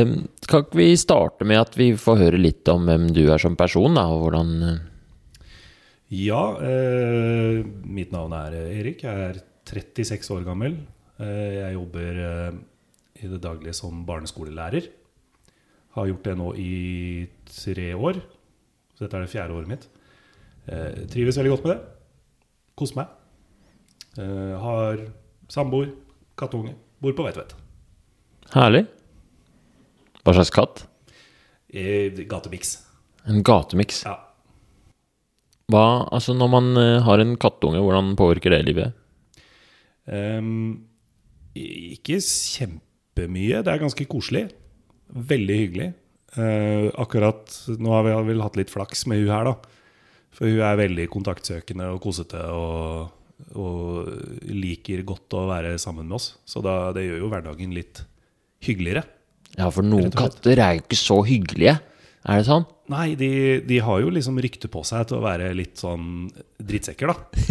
Em, Skal ikke vi starte med at vi får høre litt om hvem du er som person, da, og hvordan eh, Ja, eh, mitt navn er Erik. Jeg er 36 år gammel. Eh, jeg jobber eh, i det daglige som barneskolelærer. Har gjort det nå i tre år. Så dette er det fjerde året mitt. Eh, trives veldig godt med det. Koser meg. Eh, har samboer, kattunge. Bor på Veitvet. Herlig. Hva slags katt? Gatemiks. En gatemiks. Ja. Hva, altså Når man eh, har en kattunge, hvordan påvirker det livet? Um, ikke kjempemye. Det er ganske koselig. Veldig hyggelig. Uh, akkurat nå har vi vel hatt litt flaks med hun her, da. For hun er veldig kontaktsøkende og kosete og, og liker godt å være sammen med oss. Så da, det gjør jo hverdagen litt hyggeligere. Ja, for noen katter er jo ikke så hyggelige. Er det sånn? Nei, de, de har jo liksom rykte på seg til å være litt sånn drittsekker, da.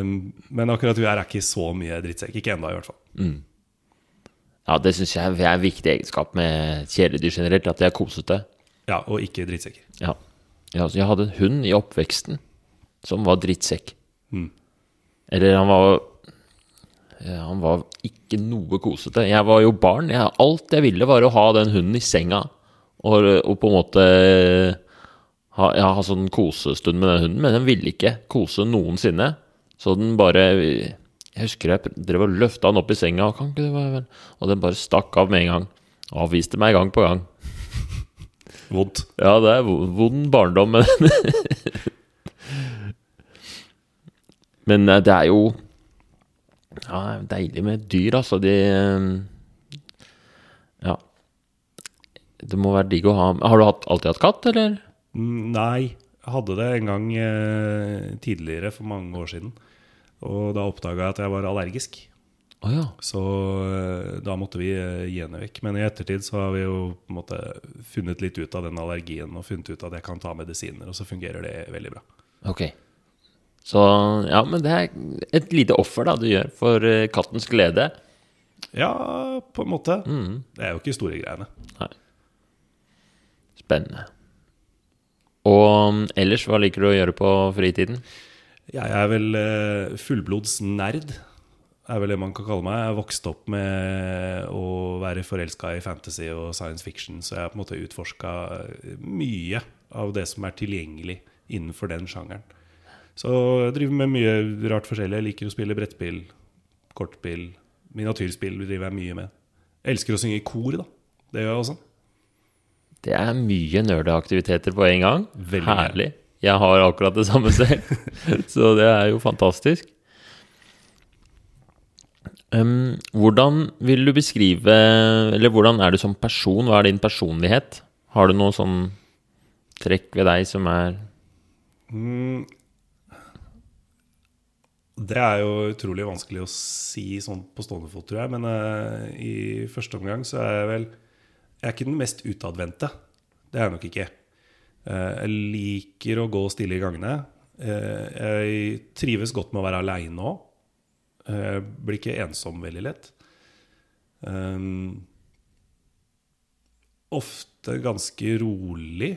um, men akkurat vi er ikke så mye drittsekk. Ikke ennå, i hvert fall. Ja, det syns jeg er en viktig egenskap med kjæledyr generelt, at de er kosete. Ja, Og ikke drittsekker. Ja. Ja, altså, jeg hadde en hund i oppveksten som var drittsekk. Mm. Eller han var Han var ikke noe kosete. Jeg var jo barn. Jeg, alt jeg ville, var å ha den hunden i senga. Og, og på en måte ha, ja, ha sånn kosestund med den hunden. Men den ville ikke kose noensinne. Så den bare Jeg husker jeg drev og løfta den opp i senga, kan ikke det være vel? Og den bare stakk av med en gang. Avviste meg gang på gang. Vondt. Ja, det er vo- vond barndom, men Men eh, det er jo Ja, det er deilig med dyr, altså. De eh, Ja. Det må være digg å ha Har du alltid hatt katt, eller? Mm, Nei, jeg hadde det en gang eh, tidligere, for mange år siden. Og da oppdaga jeg at jeg var allergisk. Oh, ja. Så eh, da måtte vi eh, gi henne vekk. Men i ettertid så har vi jo på en måte funnet litt ut av den allergien og funnet ut at jeg kan ta medisiner, og så fungerer det veldig bra. Ok. Så ja, men det er et lite offer da du gjør for eh, kattens glede. Ja, på en måte. Mm. Det er jo ikke store greiene. Spennende. Og mm, ellers, hva liker du å gjøre på fritiden? Jeg er vel eh, fullblods nerd, er vel det man kan kalle meg. Jeg har vokst opp med å være forelska i fantasy og science fiction, så jeg har på en måte utforska mye av det som er tilgjengelig innenfor den sjangeren. Så jeg driver med mye rart forskjellig. Jeg liker å spille brettspill, kortspill, miniatyrspill driver jeg mye med. Jeg elsker å synge i kor, da. Det gjør jeg også. Det er mye nerdeaktiviteter på en gang. Veldig. Herlig. Jeg har akkurat det samme selv, så det er jo fantastisk. Um, hvordan vil du beskrive Eller hvordan er du som person? Hva er din personlighet? Har du noe sånn trekk ved deg som er Mm. Det er jo utrolig vanskelig å si sånn på stående fot, tror jeg. Men uh, i første omgang så er jeg vel Jeg er ikke den mest utadvendte. Det er jeg nok ikke. Uh, jeg liker å gå stille i gangene. Uh, jeg trives godt med å være aleine òg. Jeg blir ikke ensom veldig lett. Um, ofte ganske rolig.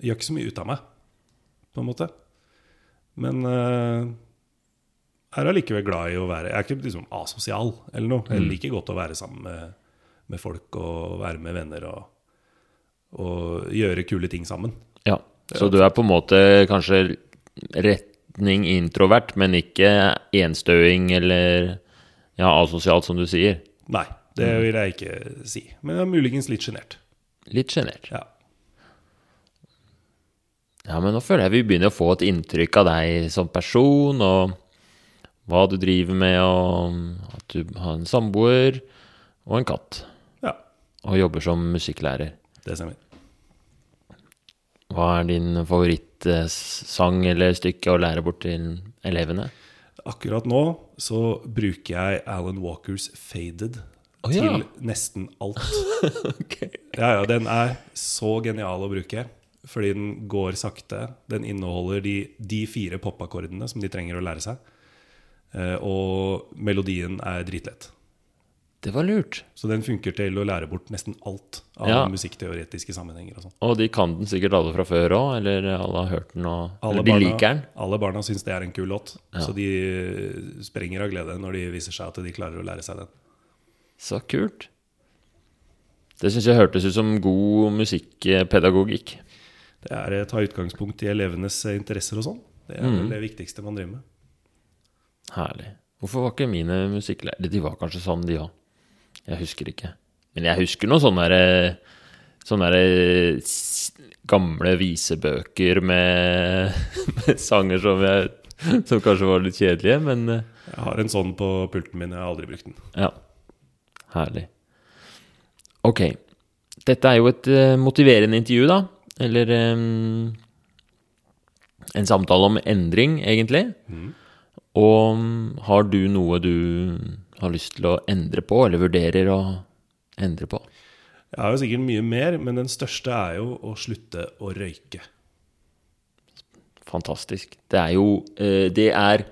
Gjør ikke så mye ut av meg på en måte. Men er allikevel glad i å være Jeg er ikke liksom asosial eller noe. Jeg liker godt å være sammen med, med folk og være med venner og, og gjøre kule ting sammen. Ja. Så du er på en måte kanskje retning introvert, men ikke enstøing eller ja, asosialt, som du sier. Nei, det vil jeg ikke si. Men jeg er muligens litt sjenert. Litt sjenert. Ja. Ja, men nå føler jeg vi begynner å få et inntrykk av deg som person, og hva du driver med, og at du har en samboer og en katt, ja, og jobber som musikklærer. det stemmer. Hva er din favorittsang eller stykke å lære bort til elevene? Akkurat nå så bruker jeg Alan Walkers 'Faded' oh, ja. til nesten alt. Ja, ja, den er så genial å bruke. Fordi den går sakte. Den inneholder de, de fire popakkordene som de trenger å lære seg. Eh, og melodien er dritlett. Det var lurt. Så den funker til å lære bort nesten alt av Ja. musikkteoretiske sammenhenger. og sånn. Og de kan den sikkert alle fra før òg, eller alle har hørt den og Alle de barna, liker den. alle barna syns det er en kul låt, Ja. så de sprenger av glede når de viser seg at de klarer å lære seg den. Så kult. Det syns jeg hørtes ut som god musikkpedagogikk. Det er å ta utgangspunkt i elevenes eh, interesser og sånn. Det er Mm. vel det viktigste man driver med. Herlig. Hvorfor var ikke mine musikklærere De var kanskje sånn, de òg. Jeg husker ikke. Men jeg husker noen sånne der, Sånne der gamle visebøker med, med sanger som jeg Som kanskje var litt kjedelige, men eh, Jeg har en sånn på pulten min, jeg har aldri brukt den. ja. Herlig. Ok. Dette er jo et eh, motiverende intervju, da. Eller um, en samtale om endring, egentlig. Og mm, har du noe du har lyst til å endre på, eller vurderer å endre på? Jeg har jo sikkert mye mer, men den største er jo å slutte å røyke. Fantastisk. Det er jo eh, Det er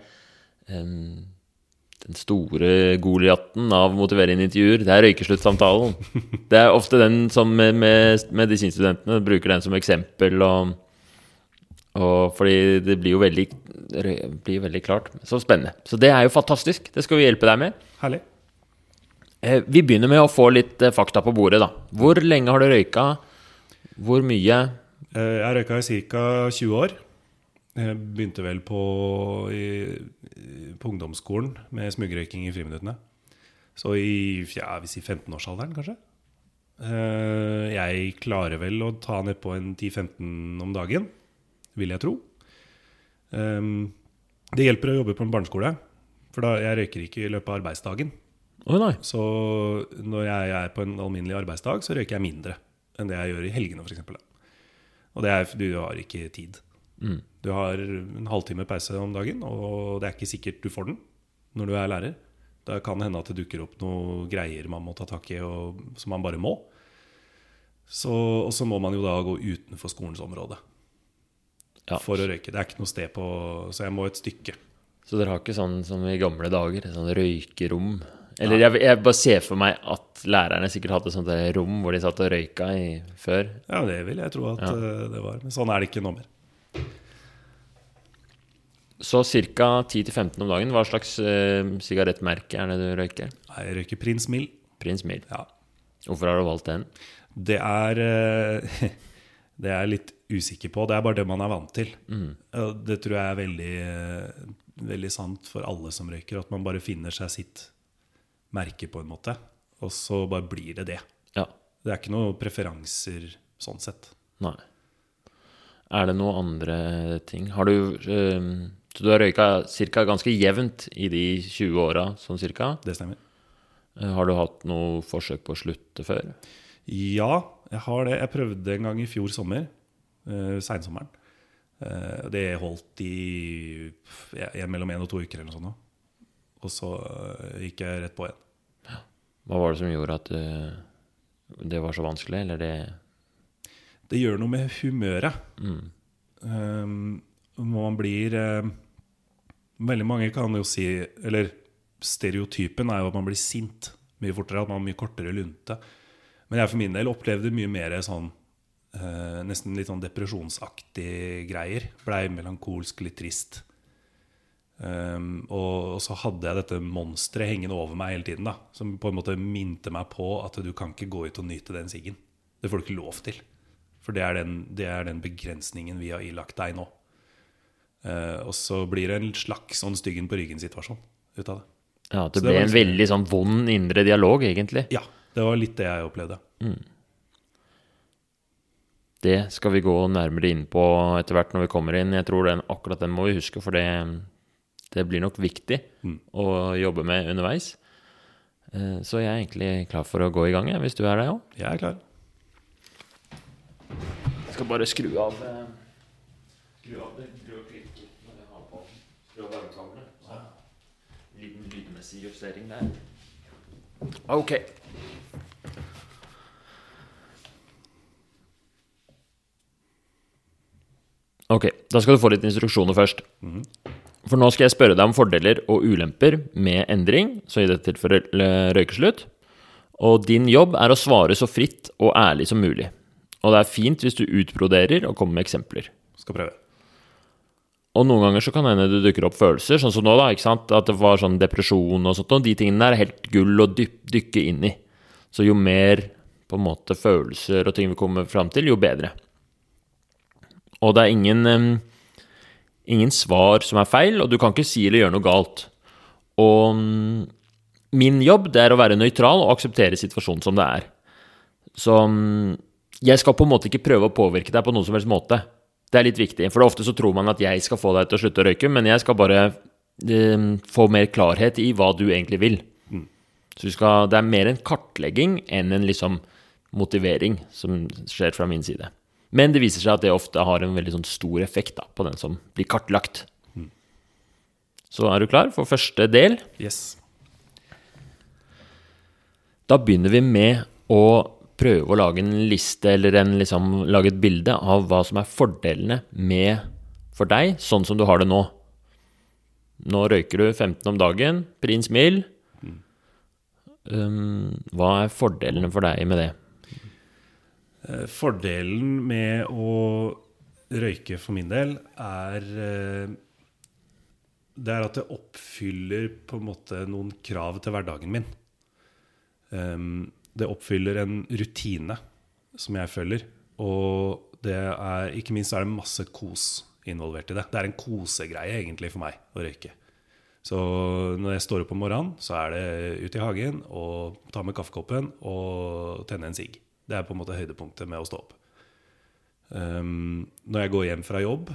den store Goliaten av motiverende intervjuer. Det er røykesluttsamtalen. Det er ofte den som med, med medisinstudentene bruker den som eksempel. Og, og fordi det blir jo veldig, blir veldig klart. Så spennende. Så det er jo fantastisk. Det skal vi hjelpe deg med. Herlig. Eh, Vi begynner med å få litt eh, fakta på bordet, da. Hvor lenge har du røyka? Hvor mye? Jeg Jeg røyka i ca. 20 år. Jeg begynte vel på, i, på ungdomsskolen med smuggrøyking i friminuttene. Så i ja, vi sier 15-årsalderen, kanskje. Eh, Jeg klarer vel å ta nedpå en 10-15 om dagen, vil jeg tro. Um, Det hjelper å jobbe på en barneskole, for da jeg røyker ikke i løpet av arbeidsdagen. Oh. Så når jeg er på en alminnelig arbeidsdag, så røyker jeg mindre enn det jeg gjør i helgene, f.eks. Og det er fordi du har ikke tid. Mm. Du har en halvtime pause om dagen, og det er ikke sikkert du får den når du er lærer. Da kan det hende at det dukker opp noe greier man må ta tak i, og, som man bare må. Så, og så må man jo da gå utenfor skolens område Ja. for å røyke. Det er ikke noe sted på Så jeg må et stykke. Så dere har ikke sånn som i gamle dager, sånn røykerom? Eller jeg, jeg bare ser for meg at lærerne sikkert hadde sånt rom hvor de satt og røyka i før. Ja, det vil jeg tro at Ja. eh, det var. Men sånn er det ikke nå mer. Så ca. 10-15 om dagen. Hva slags eh, sigarettmerke er det du røyker? Nei, Jeg røyker Prins Mild. Prins Mild. Ja. Hvorfor har du valgt den? Det er eh, Det er jeg litt usikker på. Det er bare det man er vant til. Mm. Det tror jeg er veldig, veldig sant for alle som røyker. At man bare finner seg sitt merke, på en måte. Og så bare blir det det. Ja. Det er ikke noen preferanser sånn sett. Nei. Er det noen andre ting? Har du eh, Så du har røyka cirka ganske jevnt i de 20 åra, sånn cirka? Det stemmer. Eh, Har du hatt noe forsøk på å slutte før? Ja, jeg har det. Jeg prøvde en gang i fjor sommer. Uh, Seinsommeren. Uh, det holdt i uh, mellom én og to uker eller noe sånt. Og så eh, gikk jeg rett på igjen. Hva var det som gjorde at eh, det var så vanskelig, eller det Det gjør noe med humøret. mm. Um, man blir eh, Veldig mange kan jo si Eller stereotypen er jo at man blir sint mye fortere. At man har mye kortere lunte. Men jeg for min del opplevde mye mer sånn eh, Nesten litt sånn depresjonsaktig greier. Blei melankolsk, litt trist. Um, og, og så hadde jeg dette monsteret hengende over meg hele tiden. da Som på en måte minte meg på at du kan ikke gå ut og nyte den siggen. Det får du ikke lov til. For det er den, det er den begrensningen vi har ilagt deg nå. Uh, og så blir det en slags sånn styggen på ryggen-situasjon ut av det. Ja, det det ble en liksom- veldig sånn vond indre dialog, egentlig. Ja, det var litt det jeg opplevde. Det skal vi gå nærmere inn på etter hvert når vi kommer inn. Jeg tror den, akkurat den må vi huske, for det, det blir nok viktig Mm. å jobbe med underveis. Eh, Så jeg er egentlig klar for å gå i gang, hvis du er det òg. Jeg er klar. Jeg skal bare skru av eh, Skru av det. Så Liten lydmessig justering der. Ok. Ok, da skal du få litt instruksjoner først. For nå skal jeg spørre deg om fordeler og ulemper med endring, så i dette tilfellet røykeslutt. Og din jobb er å svare så fritt og ærlig som mulig. Og det er fint hvis du utbroderer og kommer med eksempler. Skal prøve. Og noen ganger så kan det hende det dukker opp følelser, sånn som nå, da. ikke sant? At det var sånn depresjon og sånt. Og de tingene der er helt gull å dykke inn i. Så jo mer på en måte følelser og ting vi kommer fram til, jo bedre. Og det er ingen, ingen svar som er feil, og du kan ikke si eller gjøre noe galt. Og mm, min jobb det er å være nøytral og akseptere situasjonen som det er. Så mm, jeg skal på en måte ikke prøve å påvirke deg på noen som helst måte. Det er litt viktig, for ofte så tror man at jeg skal få deg til å slutte å røyke, men jeg skal bare um, få mer klarhet i hva du egentlig vil. Så du skal, det er mer en kartlegging enn en liksom motivering som skjer fra min side. Men det viser seg at det ofte har en veldig sånn stor effekt da, på den som blir kartlagt. Så er du klar for første del? Yes. Da begynner vi med å prøve å lage en liste eller en, liksom, lage et bilde av hva som er fordelene med for deg, sånn som du har det nå. Nå røyker du 15 om dagen, prins mild. Um, hva er fordelene for deg med det? Eh, Fordelen med å røyke for min del er eh, Det er at det oppfyller på en måte noen krav til hverdagen min. Um, Det oppfyller en rutine som jeg følger. Og det er, ikke minst er det masse kos involvert i det. Det er en kosegreie egentlig for meg å røyke. Så når jeg står opp om morgenen, så er det ut i hagen og ta med kaffekoppen og tenne en sigg. Det er på en måte høydepunktet med å stå opp. Um, når jeg går hjem fra jobb,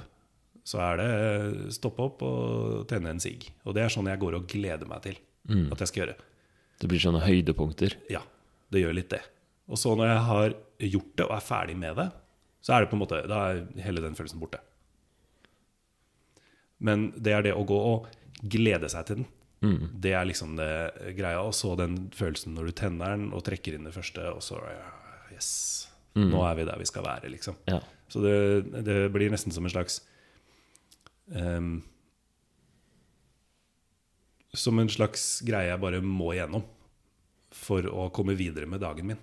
så er det stoppe opp og tenne en sigg. Og det er sånn jeg går og gleder meg til at jeg skal gjøre. Det blir sånne høydepunkter. Ja, det gjør litt det. Og så når jeg har gjort det og er ferdig med det, så er det på en måte, da er hele den følelsen borte. Men det er det å gå og glede seg til den. Det er liksom det greia. Og så den følelsen når du tenner den og trekker inn det første, og så ja, Yes. Nå er vi der vi skal være, liksom. Ja. Så det, det blir nesten som en slags um, Som en slags greie jeg bare må igjennom for å komme videre med dagen min.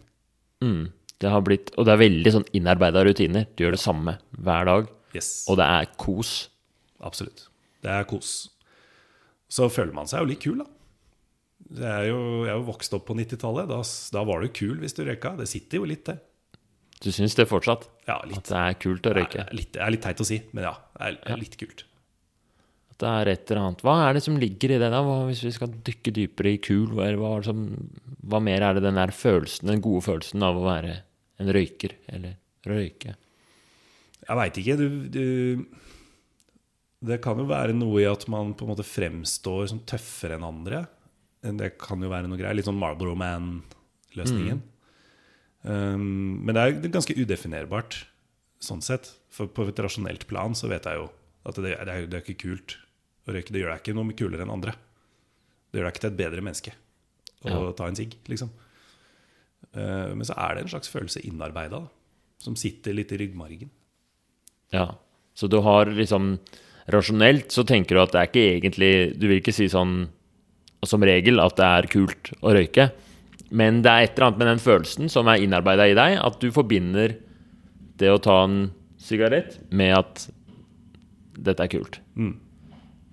Mm. Det har blitt, og det er veldig sånn innarbeida rutiner. Du gjør det samme hver dag, Yes, og det er kos. Absolutt. Det er kos. Så føler man seg jo litt kul, da. Er jo, jeg er jo vokst opp på 90-tallet. Da, da var du kul hvis du røyka. Det sitter jo litt, det. Du syns det fortsatt? Ja, litt. At det er kult å røyke? Det er litt, det er litt teit å si, men ja. Det er litt kult. At det er et eller annet Hva er det som ligger i det, da? Hvis vi skal dykke dypere i kul, hva, som, hva mer er det den der følelsen, den gode følelsen av å være en røyker, eller røyke? Jeg veit ikke. Du, du, det kan jo være noe i at man på en måte fremstår som tøffere enn andre. Det kan jo være noe greier. Litt sånn Marlboro Man-løsningen. Um, men det er ganske udefinerbart sånn sett. For på et rasjonelt plan så vet jeg jo at det, det, er, det er ikke kult å røyke. Det gjør deg ikke noe kulere enn andre. Det gjør deg ikke til et bedre menneske å Ja. ta en sigg, liksom. Uh, men så er det en slags følelse innarbeida som sitter litt i ryggmargen. Ja. Så du har liksom Rasjonelt så tenker du at det er ikke egentlig Du vil ikke si sånn som regel at det er kult å røyke, men det er et eller annet med den følelsen som er innarbeida i deg, at du forbinder det å ta en sigarett med at dette er kult. Mm.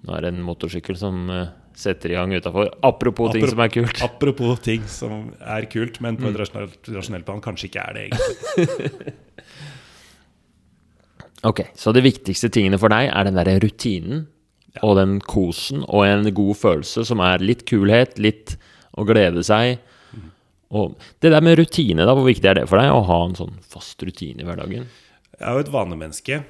Nå er det en motorsykkel som eh, setter i gang utafor. Apropos ting som er kult. Apropos ting som er kult, men på et rasjonelt, rasjonelt plan kanskje ikke er det egentlig. Ok, Så de viktigste tingene for deg er den derre rutinen og den kosen og en god følelse som er litt kulhet, litt å glede seg. Og det der med rutine, da, hvor viktig er det for deg å ha en sånn fast rutine i hverdagen? Jeg er jo et vanemenneske.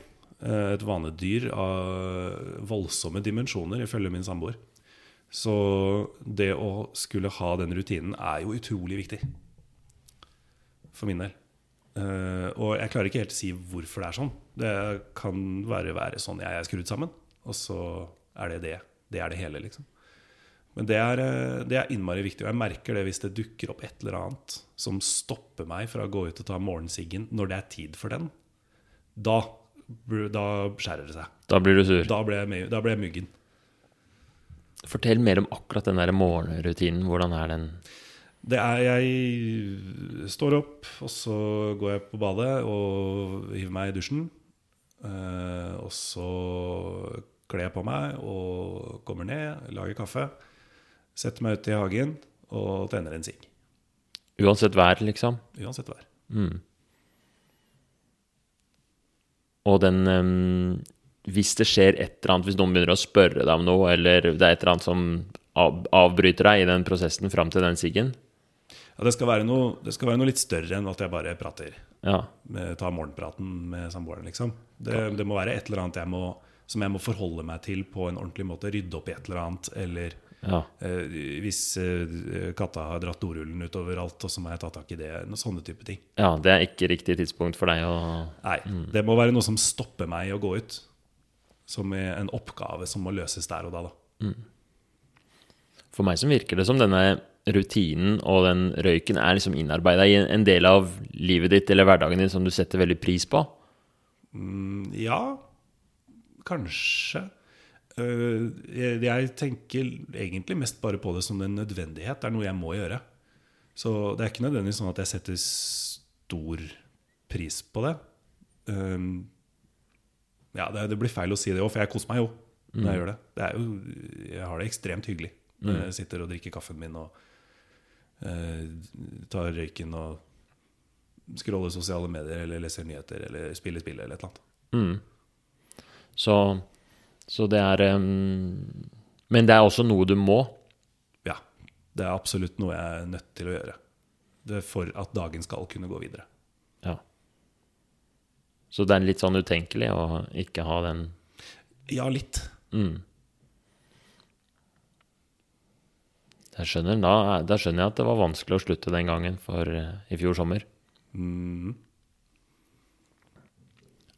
eh, Et vanedyr av voldsomme dimensjoner, ifølge min samboer. Så det å skulle ha den rutinen er jo utrolig viktig. For min del. Eh, og jeg klarer ikke helt å si hvorfor det er sånn. Det kan være, være sånn jeg er skrudd sammen, og så er det det. Det er det hele, liksom. Men det er, eh, det er innmari viktig, og jeg merker det hvis det dukker opp et eller annet som stopper meg fra å gå ut og ta morgensiggen når det er tid for den. Da, da skjærer det seg. Da blir du sur. Da blir jeg, da jeg myggen. Fortell mer om akkurat den der morgenrutinen. Hvordan er den? Det er Jeg står opp, og så går jeg på badet og hiver meg i dusjen. Eh, og så kler på meg og kommer ned, lager kaffe. Setter meg ut i hagen og tenner en sigg. Uansett vær, liksom. Uansett vær. Og den um, Hvis det skjer et eller annet, hvis noen begynner å spørre deg om noe, eller det er et eller annet som avbryter deg i den prosessen fram til den siggen Ja, det, skal noe, det skal være noe litt større enn at jeg bare prater. Ja. Med, tar morgenpraten med samboeren, liksom. Det, det må være et eller annet jeg må, som jeg må forholde meg til på en ordentlig måte. Rydde opp i et eller annet. Eller ja. eh, hvis eh, katta har dratt dorullen utover alt, og så må jeg ta tak i det. Noen sånne type ting. ja. Det er ikke riktig tidspunkt for deg å Nei, det må være noe som stopper meg i å gå ut. Som en oppgave som må løses der og da. da. For meg som virker det som denne rutinen og den røyken er liksom innarbeida i en del av livet ditt eller hverdagen din som du setter veldig pris på. Mm, Ja, kanskje. Øh, jeg, jeg tenker egentlig mest bare på det som en nødvendighet. Det er noe jeg må gjøre. Så det er ikke nødvendigvis sånn at jeg setter stor pris på det. Um, ja, det, det blir feil å si det òg, for jeg koser meg jo når jeg gjør det. det er jo, jeg har det ekstremt hyggelig når jeg sitter og drikker kaffen min og uh, tar røyken og scroller sosiale medier eller leser nyheter eller spiller spill eller et eller annet. Så, så det er um, Men det er også noe du må. Ja, det er absolutt noe jeg er nødt til å gjøre. For at dagen skal kunne gå videre. Ja. Så det er litt sånn utenkelig å ikke ha den Ja, litt. Jeg skjønner, da, da skjønner jeg at det var vanskelig å slutte den gangen for eh, i fjor sommer.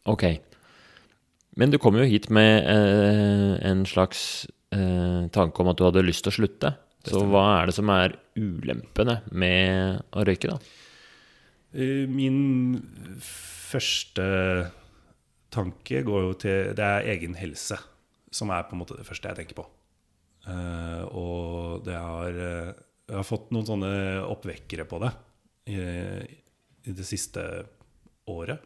Ok. Men du kom jo hit med eh, en slags eh, tanke om at du hadde lyst til å slutte. Så hva er det som er ulempene med å røyke, da? Eh, Min første tanke går jo til Det er egen helse som er på en måte det første jeg tenker på. Eh, og det har, eh, jeg har fått noen sånne oppvekkere på det i, det siste året.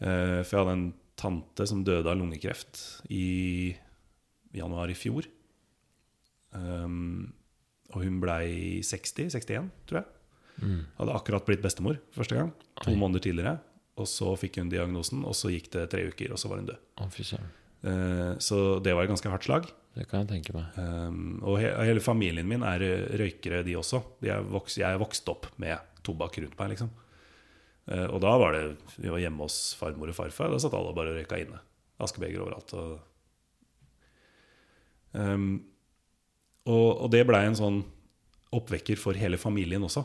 For jeg hadde en tante som døde av lungekreft i januar i fjor. Um, og hun blei 60-61, tror jeg. Hadde akkurat blitt bestemor første gang. To måneder tidligere. Og så fikk hun diagnosen, og så gikk det tre uker, og så var hun død. Eh, så det var et ganske hardt slag. Det kan jeg tenke meg. Um, og he hele familien min er røykere, de også. De er jeg er vokst opp med tobakk rundt meg, liksom. Eh, og da var det Vi var hjemme hos farmor og farfar. Da satt alle bare og røyka inne. Askebeger overalt. Og, um, og, og det blei en sånn oppvekker for hele familien også.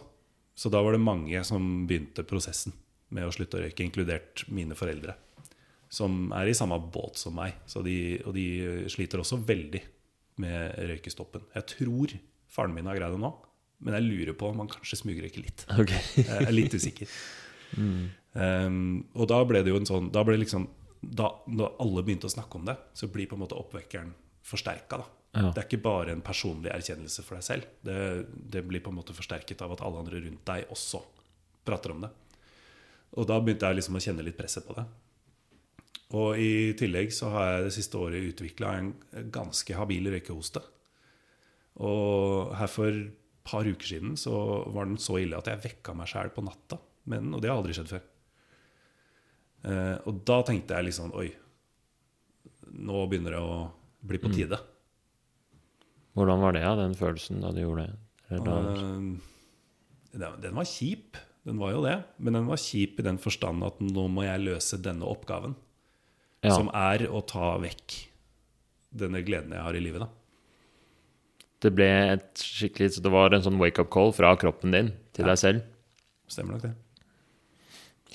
Så da var det mange som begynte prosessen med å slutte å røyke, inkludert mine foreldre. Som er i samme båt som meg. Så de, og de sliter også veldig med røykestoppen. Jeg tror faren min har greid det nå, men jeg lurer på om han kanskje smugrøyker litt. Okay. Jeg er litt usikker. Um, og da ble det jo en sånn Da ble liksom da, Når alle begynte å snakke om det, så blir på en måte oppvekkeren forsterka. Ja. Det er ikke bare en personlig erkjennelse for deg selv. Det, det blir på en måte forsterket av at alle andre rundt deg også prater om det. Og da begynte jeg liksom å kjenne litt presset på det. Og i tillegg så har jeg det siste året utvikla en ganske habil røykehoste. Og her for et par uker siden så var den så ille at jeg vekka meg sjæl på natta. Men, og det har aldri skjedd før. Eh, og da tenkte jeg liksom Oi, nå begynner det å bli på tide. Hvordan var det, ja, den følelsen da du gjorde det? Da, Eh, den, den var kjip, den var jo det. Men den var kjip i den forstand at nå må jeg løse denne oppgaven. ja. Som er å ta vekk denne gleden jeg har i livet. da Det ble et skikkelig det var en sånn wake-up call fra kroppen din til Ja. deg selv. Stemmer nok det.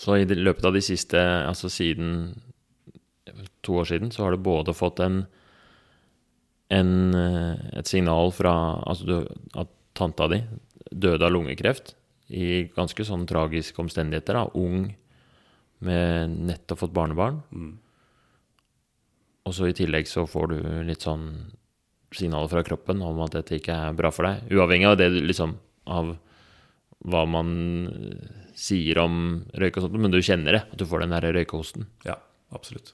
Så i løpet av de siste Altså siden to år siden, så har du både fått en, en eh, et signal fra Altså du, at tanta di døde av lungekreft i ganske sånn tragiske omstendigheter. da, Ung, med nettopp fått barnebarn. Og så i tillegg så får du litt sånn signaler fra kroppen om at dette ikke er bra for deg. Uavhengig av det liksom av hva man sier om røyk og sånt, men du kjenner det, at du får den der røykehosten. Ja, absolutt.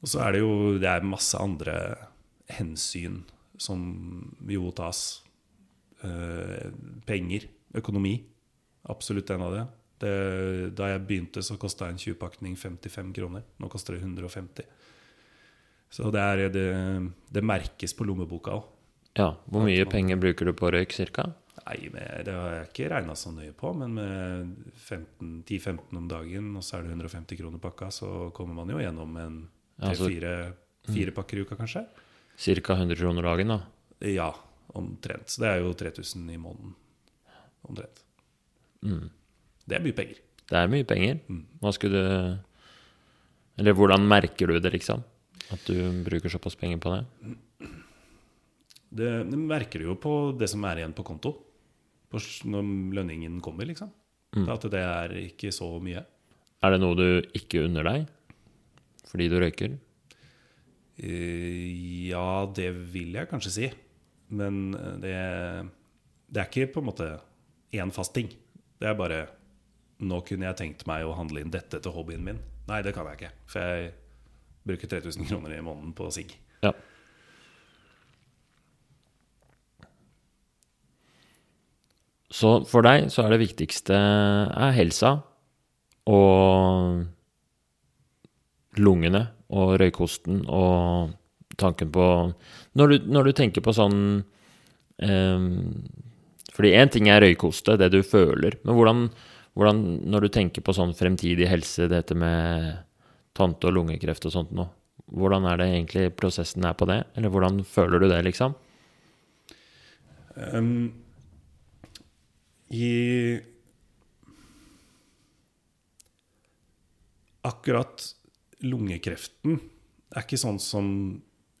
Og så er det jo det er masse andre hensyn som jo tas. Eh, penger, økonomi. Absolutt en av det. det da jeg begynte, så kosta en 20-pakning 55 kroner. Nå koster det 150. Så det, er, det, det merkes på lommeboka òg. Ja, Hvor mye penger bruker du på røyk, cirka? Nei, det har jeg ikke regna så nøye på, men med 10-15 om dagen, og så er det 150 kroner pakka, så kommer man jo gjennom en tre-fire fire pakker i uka, kanskje. Cirka 100 kroner dagen, da. Ja, omtrent. Så det er jo 3000 i måneden. Omtrent. Mm. Det er mye penger. Det er mye penger. Mm. Hva skulle du Eller hvordan merker du det, liksom? At du bruker såpass penger på det? Det, det merker du jo på det som er igjen på konto. Når lønningen kommer, liksom. Mm. At det er ikke så mye. Er det noe du ikke unner deg fordi du røyker? Eh, Ja, det vil jeg kanskje si. Men eh, det, det er ikke på en måte én fast ting. Det er bare Nå kunne jeg tenkt meg å handle inn dette til hobbyen min. Nei, det kan jeg ikke. For jeg bruker 3000 kroner i måneden på sigg. Ja. Så for deg så er det viktigste er helsa og lungene og røykosten og tanken på Når du, når du tenker på sånn eh, Fordi én ting er røykoste, det du føler, men hvordan, hvordan Når du tenker på sånn fremtidig helse, dette med tante- og lungekreft og sånt nå, hvordan er det egentlig prosessen er på det? Eller hvordan føler du det, liksom? Um, I Akkurat lungekreften er ikke sånn som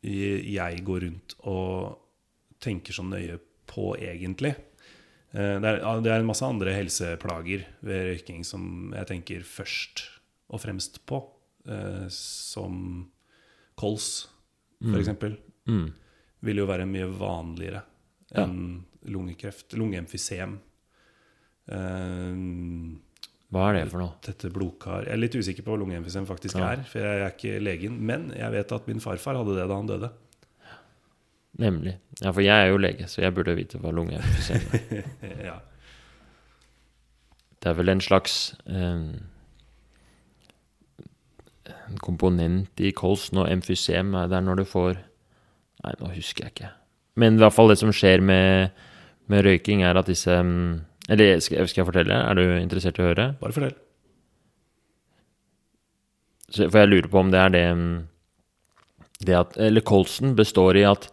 jeg går rundt og tenker så nøye på, egentlig. Eh, Det er, det er en masse andre helseplager ved røyking som jeg tenker først og fremst på. eh, Som kols, for eksempel Mm. vil jo være mye vanligere Ja. enn lungekreft. Lungeemfysem. Eh, Hva er det for noe? Tette blodkar Jeg er litt usikker på hva lungeemfysem faktisk Ja. er, for jeg er ikke legen. Men jeg vet at min farfar hadde det da han døde. Nemlig. Ja, for jeg er jo lege, så jeg burde vite hva lungeemfysem er. ja. Det er vel en slags eh, en komponent i kolsen og emfysem er der når du får Nei, nå husker jeg ikke. Men i hvert fall det som skjer med, med røyking, er at disse mm, Eller skal, jeg fortelle? Er du interessert i å høre? Bare fortell. Så, for jeg lurer på om det er det mm, Det at Eller kolsen består i at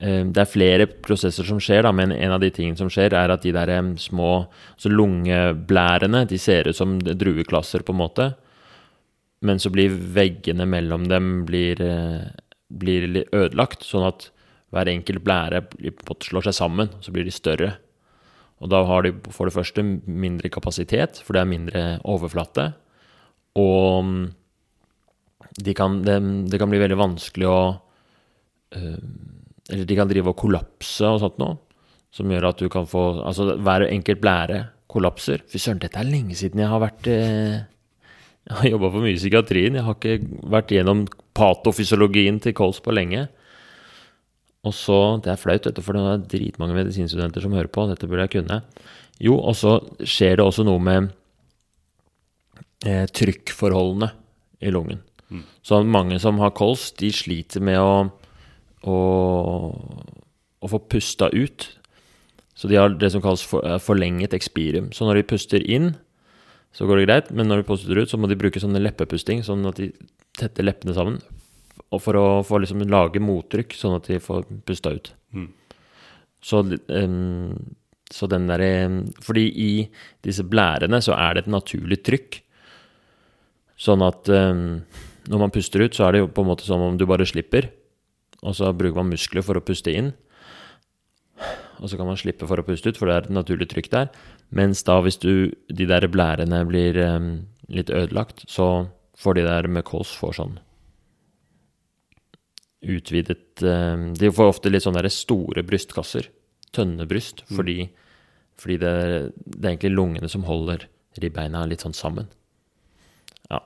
eh, det er flere prosesser som skjer, da, men en av de tingene som skjer, er at de der små altså lungeblærene de ser ut som drueklasser, på en måte. Men så blir veggene mellom dem blir, eh, blir ødelagt, sånn at hver enkelt blære slår seg sammen, og så blir de større. Og da har de for det første mindre kapasitet, for det er mindre overflate. Og mm, de kan, det, det kan bli veldig vanskelig å eh, Eller de kan drive og kollapse og sånt noe. Som gjør at du kan få Altså hver enkelt blære kollapser. Fy søren, dette er lenge siden jeg har vært eh, Jeg har jobba for mye i psykiatrien. Jeg har ikke vært gjennom patofysiologien til kols på lenge. Og så Det er flaut, for det er dritmange medisinstudenter som hører på. Dette burde jeg kunne. Jo, og så skjer det også noe med eh, trykkforholdene i lungen. Så mange som har kols, de sliter med å, å, å få pusta ut. Så de har det som kalles for, eh, forlenget expirium. Så når de puster inn, så går det greit, men når de puster ut, så må de bruke sånne leppepusting, sånn at de tetter leppene sammen. Og for å få liksom lage mottrykk, sånn at de får pusta ut. Mm. Så, um, så den derre Fordi i disse blærene så er det et naturlig trykk. Sånn at um, når man puster ut, så er det jo på en måte som om du bare slipper. Og så bruker man muskler for å puste inn. Og så kan man slippe for å puste ut, for det er et naturlig trykk der. Mens da hvis du, de der blærene blir um, litt ødelagt, så får de der med kols får sånn utvidet De får ofte litt sånne store brystkasser. tønnebryst, fordi, fordi det, det er egentlig lungene som holder ribbeina litt sånn sammen. Ja.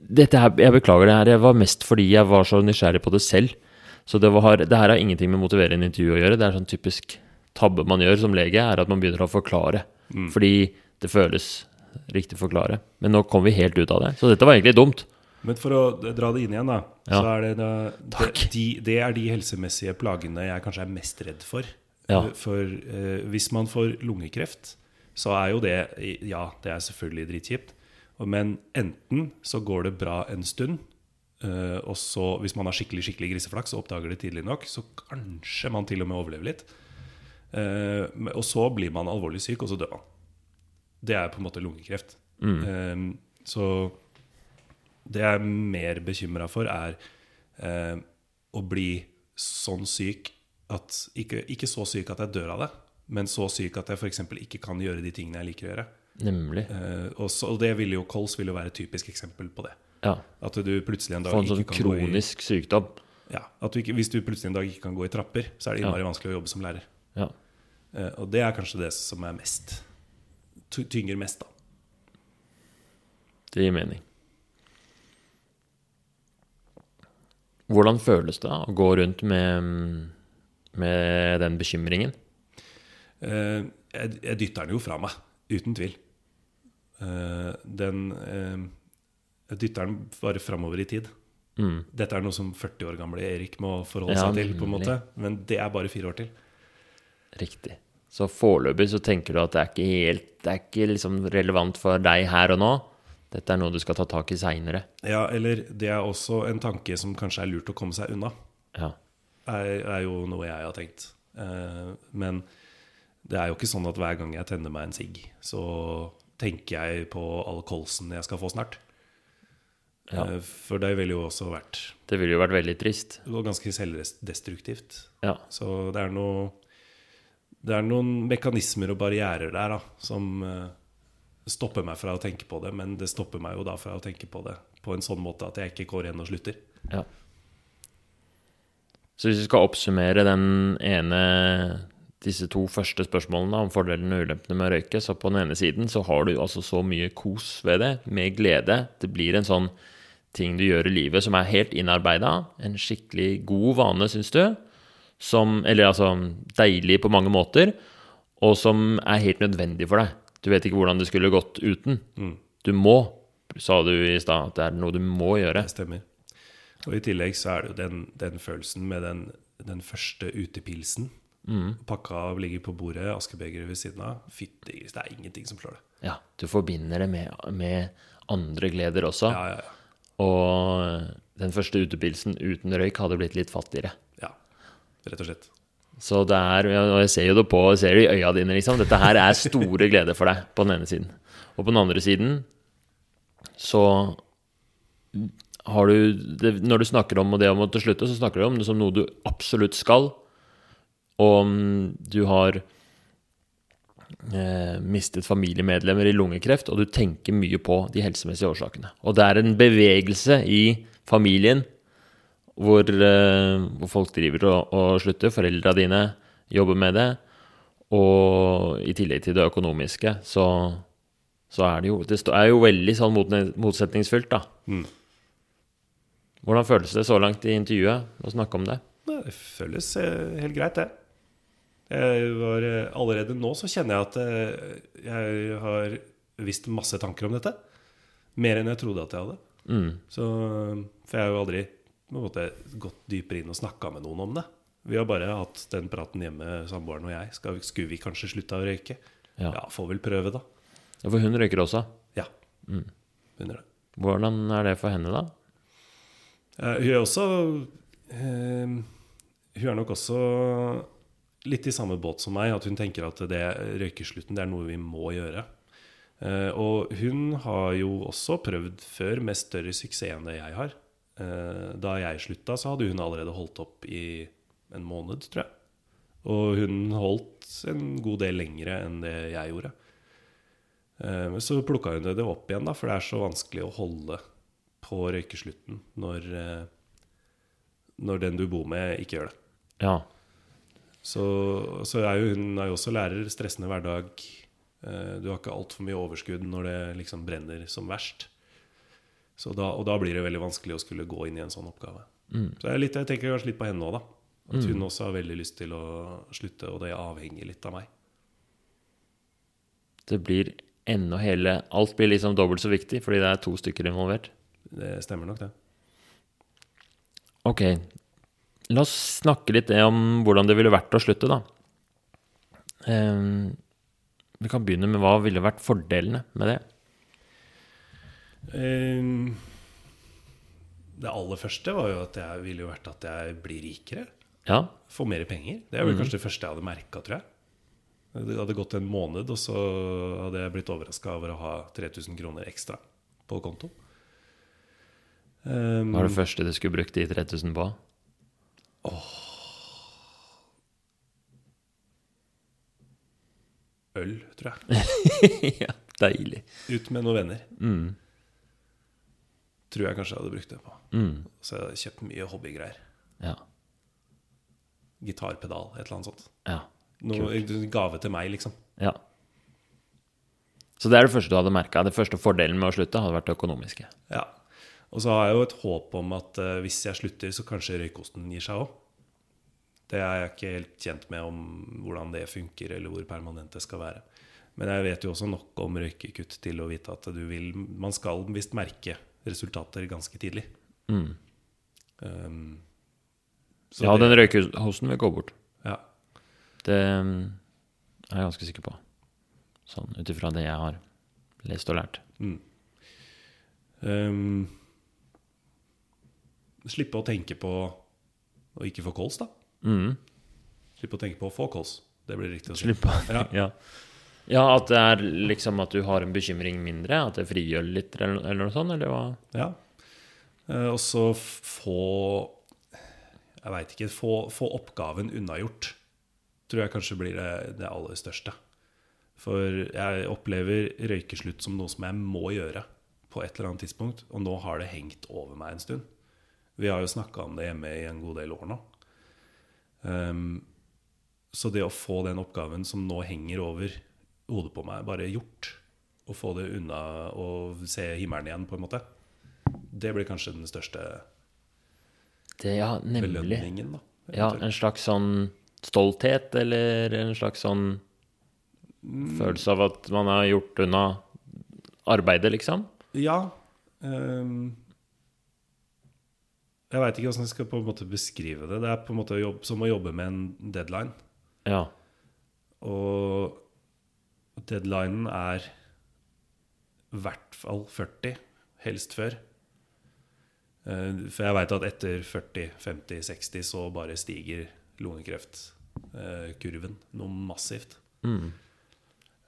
Dette her, jeg beklager det her, jeg var mest fordi jeg var så nysgjerrig på det selv. Så det, var, det her har ingenting med motiverende intervju å gjøre. Det er sånn typisk tabbe man gjør som lege, er at man begynner å forklare. Fordi det føles riktig forklare. Men nå kom vi helt ut av det. Så dette var egentlig dumt. Men for å dra det inn igjen, da. Ja. Så er det, da det, de, det er de helsemessige plagene jeg kanskje er mest redd for. Ja. For eh, hvis man får lungekreft, så er jo det Ja, det er selvfølgelig dritkjipt. Men enten så går det bra en stund, eh, og så, hvis man har skikkelig skikkelig griseflaks og oppdager det tidlig nok, så kanskje man til og med overlever litt. Eh, og så blir man alvorlig syk, og så dør man. Det er på en måte lungekreft. Eh, så det jeg er mer bekymra for, er eh, å bli sånn syk at ikke, ikke så syk at jeg dør av det, men så syk at jeg f.eks. ikke kan gjøre de tingene jeg liker å gjøre. Nemlig. Eh, og, så, og det vil jo, kols vil jo være et typisk eksempel på det. Ja. At du plutselig en dag en sånn ikke kan gå i kronisk sykdom. ja, at du ikke, Hvis du plutselig en dag ikke kan gå i trapper, så er det Ja. innmari vanskelig å jobbe som lærer. Ja. Eh, og det er kanskje det som er mest tynger mest, da. Det gir mening. Hvordan føles det å gå rundt med, med den bekymringen? Eh, jeg, jeg dytter den jo fra meg, uten tvil. Eh, den eh, Jeg dytter den bare framover i tid. Mm. Dette er noe som 40 år gamle Erik må forholde Ja, seg til, på en måte. men det er bare fire år til. Riktig. Så foreløpig så tenker du at det er ikke helt Det er ikke liksom relevant for deg her og nå. Dette er noe du skal ta tak i seinere. Ja, eller det er også en tanke som kanskje er lurt å komme seg unna. Ja. Er, er jo noe jeg har tenkt. Eh, men det er jo ikke sånn at hver gang jeg tenner meg en sigg, så tenker jeg på all kolsen jeg skal få snart. Ja. Eh, for det ville jo også vært Det ville jo vært veldig trist. og ganske selvdestruktivt. Ja. Så det er noe Det er noen mekanismer og barrierer der da, som eh, stopper meg fra å tenke på det, men det stopper meg jo da fra å tenke på det på en sånn måte at jeg ikke går igjen og slutter. Ja. Så hvis vi skal oppsummere den ene disse to første spørsmålene om fordelene og ulempene med å røyke, så på den ene siden så har du altså så mye kos ved det, med glede. Det blir en sånn ting du gjør i livet som er helt innarbeida. En skikkelig god vane, syns du. Som, eller altså deilig på mange måter, og som er helt nødvendig for deg. Du vet ikke hvordan det skulle gått uten. Du må, sa du i stad, at det er noe du må gjøre. Det stemmer. Og i tillegg så er det jo den, den følelsen med den, den første utepilsen. Pakka av ligger på bordet, askebegeret ved siden av. Fytti gris, det er ingenting som slår det. Ja, du forbinder det med, med andre gleder også. Ja, ja, ja. Og den første utepilsen uten røyk hadde blitt litt fattigere. ja. Rett og slett. Så det er, og jeg ser jo det på, jeg ser det i øya dine, liksom. Dette her er store gleder for deg, på den ene siden. Og på den andre siden så har du det, Når du snakker om det om å slutte, så snakker du om det som noe du absolutt skal. Og du har eh, mistet familiemedlemmer i lungekreft, og du tenker mye på de helsemessige årsakene. Og det er en bevegelse i familien hvor, eh, hvor folk driver og, og slutter. Foreldra dine jobber med det. Og i tillegg til det økonomiske, så, så er det jo Det er jo veldig sånn motsetningsfylt, da. Mm. Hvordan føles det så langt i intervjuet å snakke om det? Det føles eh, helt greit, det. Jeg var, eh, allerede nå så kjenner jeg at jeg har visst masse tanker om dette. Mer enn jeg trodde at jeg hadde. Mm. Så, for jeg har jo aldri på en måte, gått dypere inn og snakka med noen om det. Vi har bare hatt den praten hjemme, samboeren og jeg. Skal, skulle vi kanskje slutta å røyke? Ja. Ja, får vel prøve, da. Ja, For hun røyker også. Ja. Mm. Begynner det. Hvordan er det for henne, da? Uh, hun er også uh, Hun er nok også litt i samme båt som meg, at hun tenker at det røykeslutten det er noe vi må gjøre. Uh, og hun har jo også prøvd før med større suksess enn det jeg har. Eh, da jeg slutta, så hadde hun allerede holdt opp i en måned, tror jeg. Og hun holdt en god del lengre enn det jeg gjorde. Eh, Men så plukka hun det opp igjen, da, for det er så vanskelig å holde på røykeslutten når, eh, når den du bor med, ikke gjør det. Ja. Så, så er jo hun er jo også lærer. Stressende hverdag. Eh, Du har ikke altfor mye overskudd når det liksom brenner som verst. Så da, og da blir det veldig vanskelig å skulle gå inn i en sånn oppgave. Så jeg, litt, jeg tenker kanskje litt på henne òg, da. At hun også har veldig lyst til å slutte, og det avhenger litt av meg. Det blir enda hele Alt blir liksom dobbelt så viktig fordi det er to stykker involvert. Det stemmer nok, det. Ok, la oss snakke litt om hvordan det ville vært å slutte, da. Um, vi kan begynne med hva ville vært fordelene med det. Ehm, Det aller første var jo at jeg ville jo vært at jeg blir rikere. Ja, Få mer penger. Det er vel kanskje det første jeg hadde merka, tror jeg. Det hadde gått en måned, og så hadde jeg blitt overraska over å ha 3000 kroner ekstra på konto. Um, Hva var det første du skulle brukt de 3000 på? øl, tror jeg. ja, deilig. Ut med noen venner. Mm. Tror jeg kanskje jeg hadde brukt det på. Mm. Så jeg hadde kjøpt mye hobbygreier. Ja. Gitarpedal, et eller annet sånt. Ja. Noe gave til meg, liksom. ja. Så det er det første du hadde merka. Det første fordelen med å slutte hadde vært det økonomiske. Ja. Og så har jeg jo et håp om at uh, hvis jeg slutter, så kanskje røykosten gir seg òg. Det er jeg ikke helt kjent med om hvordan det funker, eller hvor permanent det skal være. Men jeg vet jo også nok om røykekutt til å vite at du vil Man skal visst merke resultater ganske tidlig. Mm. Um, så Ja, det- den røykehosten vil gå bort. ja. Det mm, er jeg ganske sikker på. Sånn ut ifra det jeg har lest og lært. Mm. Um, slippe å tenke på å ikke få kols, da. Mm. Slippe å tenke på å få kols. Det blir riktig å si. Slipp på. Ja. Ja. Ja, at det er liksom at du har en bekymring mindre? At det frigjør litt, eller, noe sånt? Eller hva? Ja. Eh, og så få Jeg veit ikke. Få, få oppgaven unnagjort. Tror jeg kanskje blir det, det aller største. For jeg opplever røykeslutt som noe som jeg må gjøre på et eller annet tidspunkt. Og nå har det hengt over meg en stund. Vi har jo snakka om det hjemme i en god del år nå. Um, så det å få den oppgaven som nå henger over hodet på meg, bare gjort, og få det unna og se himmelen igjen, på en måte, det blir kanskje den største Det, ja, belønningen, da. Ja, en slags sånn stolthet, eller en slags sånn følelse av at man har gjort unna arbeidet, liksom? Ja. Um, jeg veit ikke hvordan jeg skal på en måte beskrive det. Det er på en måte jobb, som å jobbe med en deadline. Ja. Og deadlinen er i hvert fall 40, helst før. Eh, For jeg veit at etter 40, 50, 60 så bare stiger lungekreftkurven noe massivt. Mm.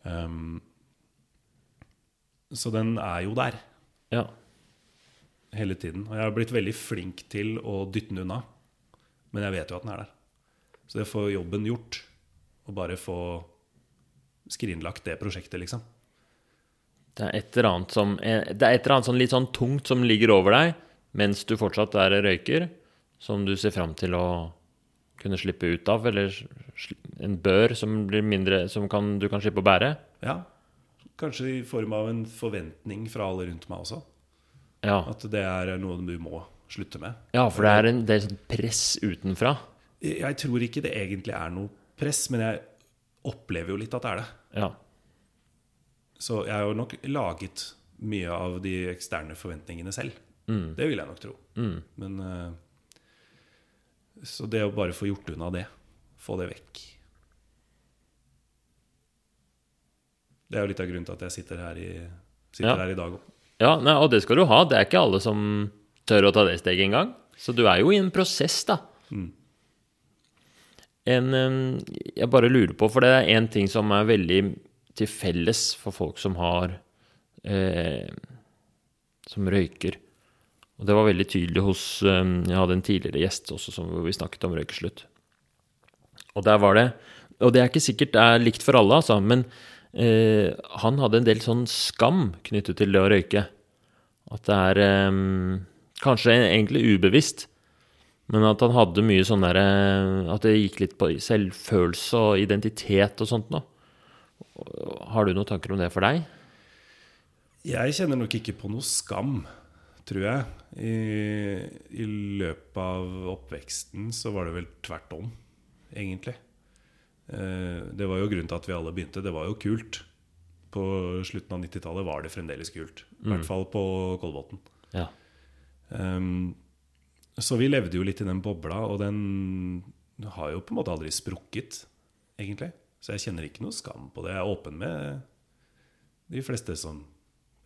Um, så den er jo der Ja. hele tiden. Og jeg har blitt veldig flink til å dytte den unna. Men jeg vet jo at den er der. Så det å få jobben gjort, og bare få skrinlagt det prosjektet, liksom. Det er et eller annet som eh, Det er et eller annet sånn litt sånn tungt som ligger over deg mens du fortsatt er røyker, som du ser fram til å kunne slippe ut av, eller en bør som blir mindre Som kan, du kan slippe å bære. Ja. Kanskje i form av en forventning fra alle rundt meg også. Ja, At det er noe du må slutte med. ja for det er en del press utenfra. Jeg tror ikke det egentlig er noe press, men jeg opplever jo litt at det er det. Ja. Så jeg har jo nok laget mye av de eksterne forventningene selv. Mm. Det vil jeg nok tro. Mm. Men eh, Så det å bare få gjort unna det, få det vekk Det er jo litt av grunnen til at jeg sitter her i, sitter Ja. her i dag òg. Ja, nei, og det skal du ha. Det er ikke alle som tør å ta det steget engang. Så du er jo i en prosess, da. Mm. En, jeg bare lurer på, for det er én ting som er veldig til felles for folk som har eh, Som røyker. Og det var veldig tydelig hos Jeg hadde en tidligere gjest også som vi snakket om røykeslutt. Og der var det Og det er ikke sikkert det er likt for alle, altså, men eh, han hadde en del sånn skam knyttet til det å røyke. At det er kanskje egentlig ubevisst, Men at han hadde mye sånn derre At det gikk litt på selvfølelse og identitet og sånt noe. Har du noen tanker om det for deg? Jeg kjenner nok ikke på noe skam, tror jeg. I, I løpet av oppveksten så var det vel tvert om, egentlig. Eh, det var jo grunnen til at vi alle begynte. Det var jo kult. På slutten av 90-tallet var det fremdeles kult. I hvert fall på Kolbotn. Ja. Um, så vi levde jo litt i den bobla, og den har jo på en måte aldri sprukket, egentlig. Så jeg kjenner ikke noe skam på det. Jeg er åpen med de fleste som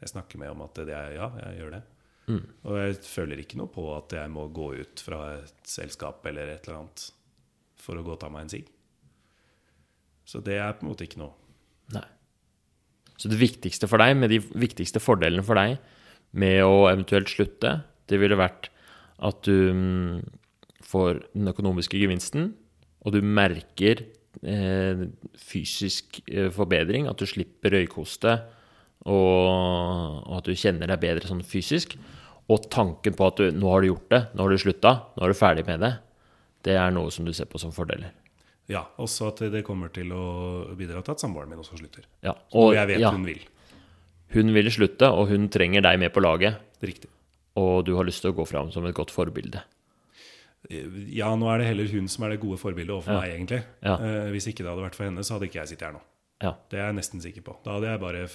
jeg snakker med om at det er, ja, jeg gjør det. Mm. Og jeg føler ikke noe på at jeg må gå ut fra et selskap eller et eller annet for å gå og ta meg en sigg. Så det er på en måte ikke noe Nei. Så det viktigste for deg, med de viktigste fordelene for deg med å eventuelt slutte, det ville vært at du mm, får den økonomiske gevinsten, og du merker eh, fysisk eh, forbedring, at du slipper røykhoste, og, og at du kjenner deg bedre sånn fysisk. Og tanken på at du, nå har du gjort det, nå har du slutta, nå er du ferdig med det, det er noe som du ser på som fordeler. Ja, også at det kommer til å bidra til at samboeren min også slutter. Ja, Og jeg vet ja, hun vil. hun ville slutte, og hun trenger deg med på laget. Riktig. Og du har lyst til å gå fram som et godt forbilde. Ja, nå er det heller hun som er det gode forbildet overfor Ja. meg, egentlig. Ja. Eh, hvis ikke det hadde vært for henne, så hadde ikke jeg sittet her nå. Ja. Det er jeg nesten sikker på. Da hadde jeg bare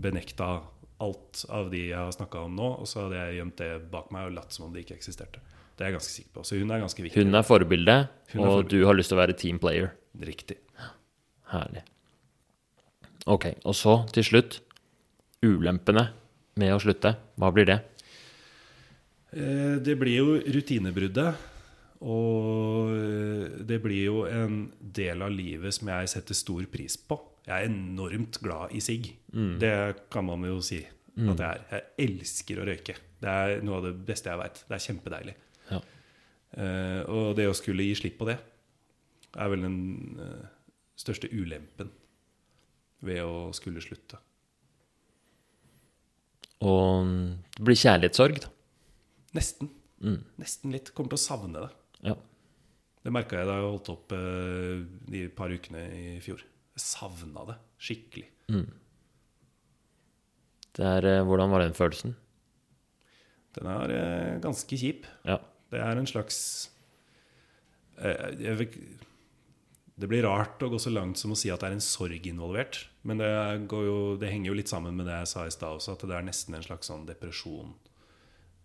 benekta alt av de jeg har snakka om nå, og så hadde jeg gjemt det bak meg og latt som om det ikke eksisterte. Det er jeg ganske sikker på. Så hun er ganske viktig. Hun er forbildet, Hun er og forbildet. du har lyst til å være team player. Riktig. Herlig. Ok, og så til slutt ulempene med å slutte. Hva blir det? Eh, Det blir jo rutinebruddet. Og eh, det blir jo en del av livet som jeg setter stor pris på. Jeg er enormt glad i sigg. Det kan man jo si at jeg er. Jeg elsker å røyke. Det er noe av det beste jeg veit. Det er kjempedeilig. Ja. Uh, og det å skulle gi slipp på det er vel den uh, største ulempen ved å skulle slutte. Og det blir kjærlighetssorg, da. Nesten. Nesten litt. Kommer til å savne det. Ja. Det merka jeg da jeg holdt opp eh, de par ukene i fjor. Jeg savna det skikkelig. Det er, eh, hvordan var den følelsen? Den er eh, ganske kjip. Ja. Det er en slags eh, jeg Det blir rart å gå så langt som å si at det er en sorg involvert. Men det, går jo, det henger jo litt sammen med det jeg sa i stad også, at det er nesten en slags sånn depresjon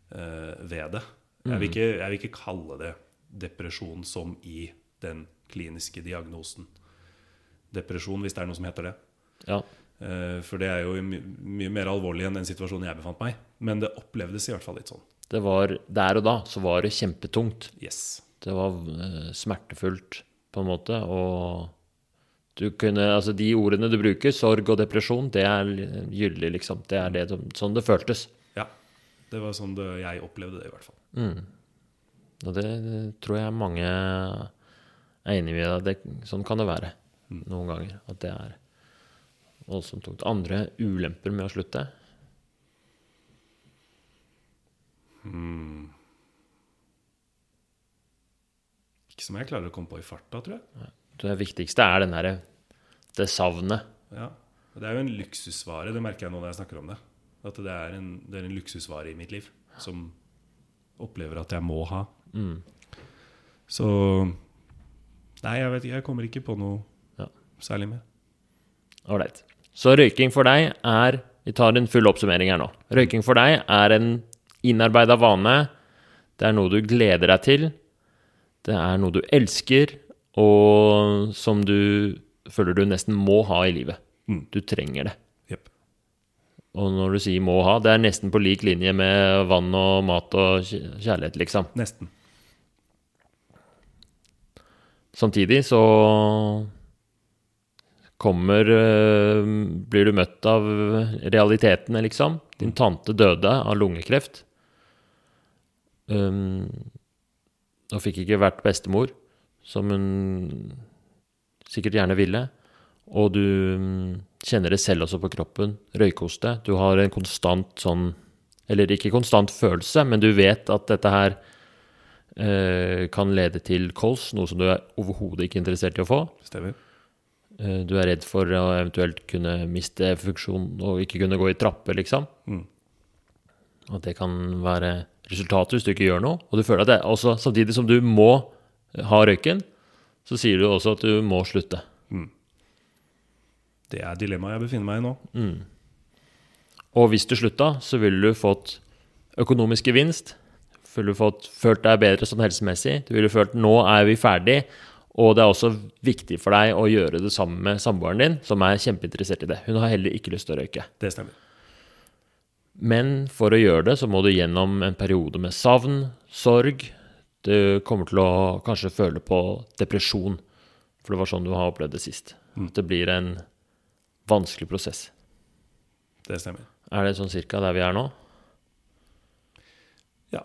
ved det. Jeg vil, ikke, jeg vil ikke kalle det depresjon som i den kliniske diagnosen. Depresjon, hvis det er noe som heter det. ja. Eh, For det er jo my mye mer alvorlig enn den situasjonen jeg befant meg. Men det opplevdes i hvert fall litt sånn. Det var der og da så var det kjempetungt. Yes. Det var uh, smertefullt, på en måte, og du kunne Altså, de ordene du bruker, sorg og depresjon, det er gyldig, liksom. Det er det som, sånn det føltes. Det var sånn det, jeg opplevde det, i hvert fall. Og det tror jeg mange er enig i. Det, sånn kan det være noen ganger. At det er voldsomt tungt. Andre ulemper med å slutte? Ikke som jeg klarer å komme på i farta, tror jeg. Det viktigste er den her, det savnet. Ja. Det er jo en luksusvare, det merker jeg nå når jeg snakker om det. At det er en, det er en luksusvare i mitt liv som opplever at jeg må ha. Så Nei, jeg vet ikke. Jeg kommer ikke på noe Ja. særlig mer. Ålreit. Så røyking for deg er Vi tar en full oppsummering her nå. Røyking for deg er en innarbeida vane. Det er noe du gleder deg til. Det er noe du elsker, og som du føler du nesten må ha i livet. Mm. Du trenger det. Og når du sier 'må ha', det er nesten på lik linje med vann og mat og kjærlighet, liksom. Nesten. Samtidig så kommer øh, Blir du møtt av realitetene, liksom. Din tante døde av lungekreft. Um, og fikk ikke vært bestemor, som hun sikkert gjerne ville. Og du kjenner det selv også på kroppen. Røykoste. Du har en konstant sånn Eller ikke konstant følelse, men du vet at dette her eh, kan lede til kols, noe som du er overhodet ikke interessert i å få. Stemmer. Eh, Du er redd for å eventuelt kunne miste funksjon og ikke kunne gå i trapper, liksom. Mm. At det kan være resultatet hvis du ikke gjør noe. Og du føler at det også, samtidig som du må ha røyken, så sier du også at du må slutte. Det er dilemmaet jeg befinner meg i nå. Og hvis du slutta, så ville du fått økonomisk gevinst. Ville du fått, følt deg bedre sånn helsemessig. Du ville følt nå er vi ferdig. Og det er også viktig for deg å gjøre det sammen med samboeren din, som er kjempeinteressert i det. Hun har heller ikke lyst til å røyke. Det stemmer. Men for å gjøre det, så må du gjennom en periode med savn, sorg. Du kommer til å kanskje føle på depresjon, for det var sånn du har opplevd det sist. Mm. det blir en vanskelig prosess. Det stemmer. Er det sånn cirka der vi er nå? Ja.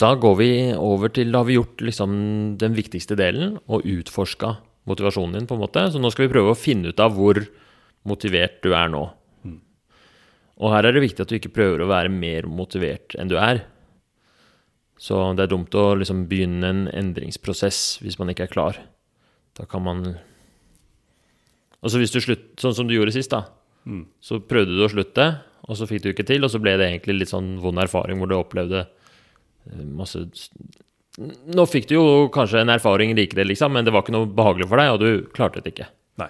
Da går vi over til Da har vi gjort liksom den viktigste delen og utforska motivasjonen din, på en måte. Så nå skal vi prøve å finne ut av hvor motivert du er nå. Og her er det viktig at du ikke prøver å være mer motivert enn du er. Så det er dumt å liksom begynne en endringsprosess hvis man ikke er klar. Da kan man Og så hvis du slutt, sånn som du gjorde sist, da. Mm. Så prøvde du å slutte, og så fikk du ikke til, og så ble det egentlig litt sånn vond erfaring hvor du opplevde eh, masse Nå fikk du jo kanskje en erfaring likevel, liksom, men det var ikke noe behagelig for deg, og du klarte det ikke. Nei.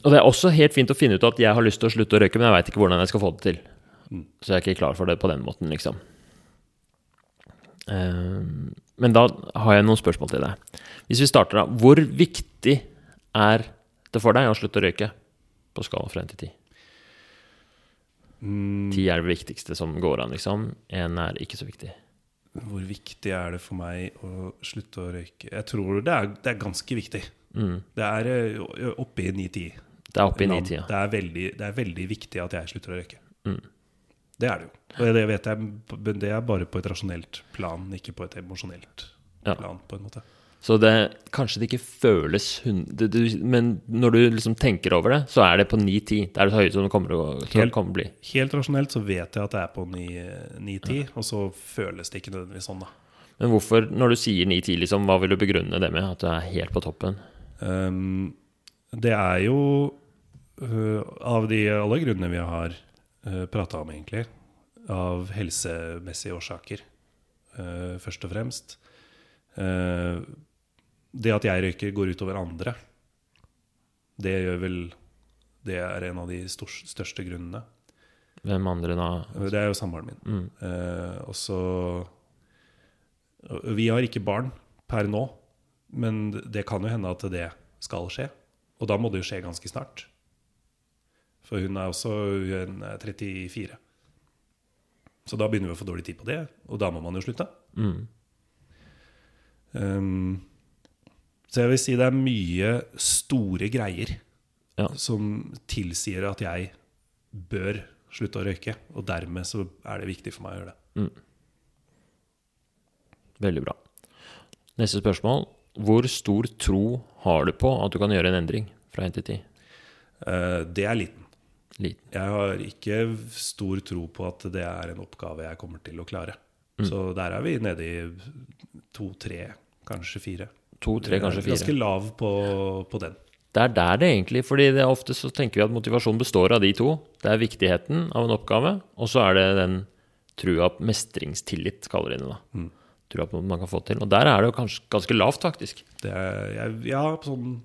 Og det er også helt fint å finne ut at jeg har lyst til å slutte å røyke, men jeg veit ikke hvordan jeg skal få det til. Mm. Så jeg er ikke klar for det på den måten, liksom. Ehm, Men da har jeg noen spørsmål til deg. Hvis vi starter da, hvor viktig er det for deg å slutte å røyke? På skala fra 1 til 10. Ti 10 er det viktigste som går an, liksom. 1 er ikke så viktig. hvor viktig er det for meg å slutte å røyke? Jeg tror det er, det er ganske viktig. Mm. Det er eh, oppe i 9-10. Det er oppe i 9-10, ja. Det, er veldig- det er veldig viktig at jeg slutter å røyke. Mm. Det er det jo. Og det vet jeg, men det er bare på et rasjonelt plan, ikke på et emosjonelt Ja. plan, på en måte. Så det, kanskje det ikke føles det, det, Men når du liksom tenker over det, så er det på 9-10. Det er det høyeste som det kommer til å bli. Helt rasjonelt så vet jeg at det er på 9-10, og så føles det ikke nødvendigvis sånn, da. Men hvorfor, når du sier 9-10, liksom, hva vil du begrunne det med? At du er helt på toppen? Um, det er jo uh, av de alle grunnene vi har uh, prata om, egentlig, av helsemessige årsaker, uh, først og fremst. Uh, det at jeg røyker, går utover andre. Det gjør vel Det er en av de største grunnene. Hvem andre da? Det er jo samboeren min. Mm. Uh, og så Vi har ikke barn per nå, men det kan jo hende at det skal skje. Og da må det jo skje ganske snart. For hun er også hun er 34. Så da begynner vi å få dårlig tid på det, og da må man jo slutte. Mm. Um, så jeg vil si det er mye store greier Ja. som tilsier at jeg bør slutte å røyke. Og dermed så er det viktig for meg å gjøre det. Veldig bra. Neste spørsmål. Hvor stor tro har du på at du kan gjøre en endring fra 1 til 10? Uh, det er liten. Liten. Jeg har ikke stor tro på at det er en oppgave jeg kommer til å klare. Så der er vi nede i to-tre, kanskje fire. To, tre, kanskje fire. Ganske lav på, på den. Det er der det egentlig fordi det er ofte så tenker vi at motivasjon består av de to. Det er viktigheten av en oppgave, og så er det den trua på mestringstillit, kaller de det da. Mm. Trua på noe man kan få til. Og der er det jo kanskje ganske lavt, faktisk. Det er, ja, sånn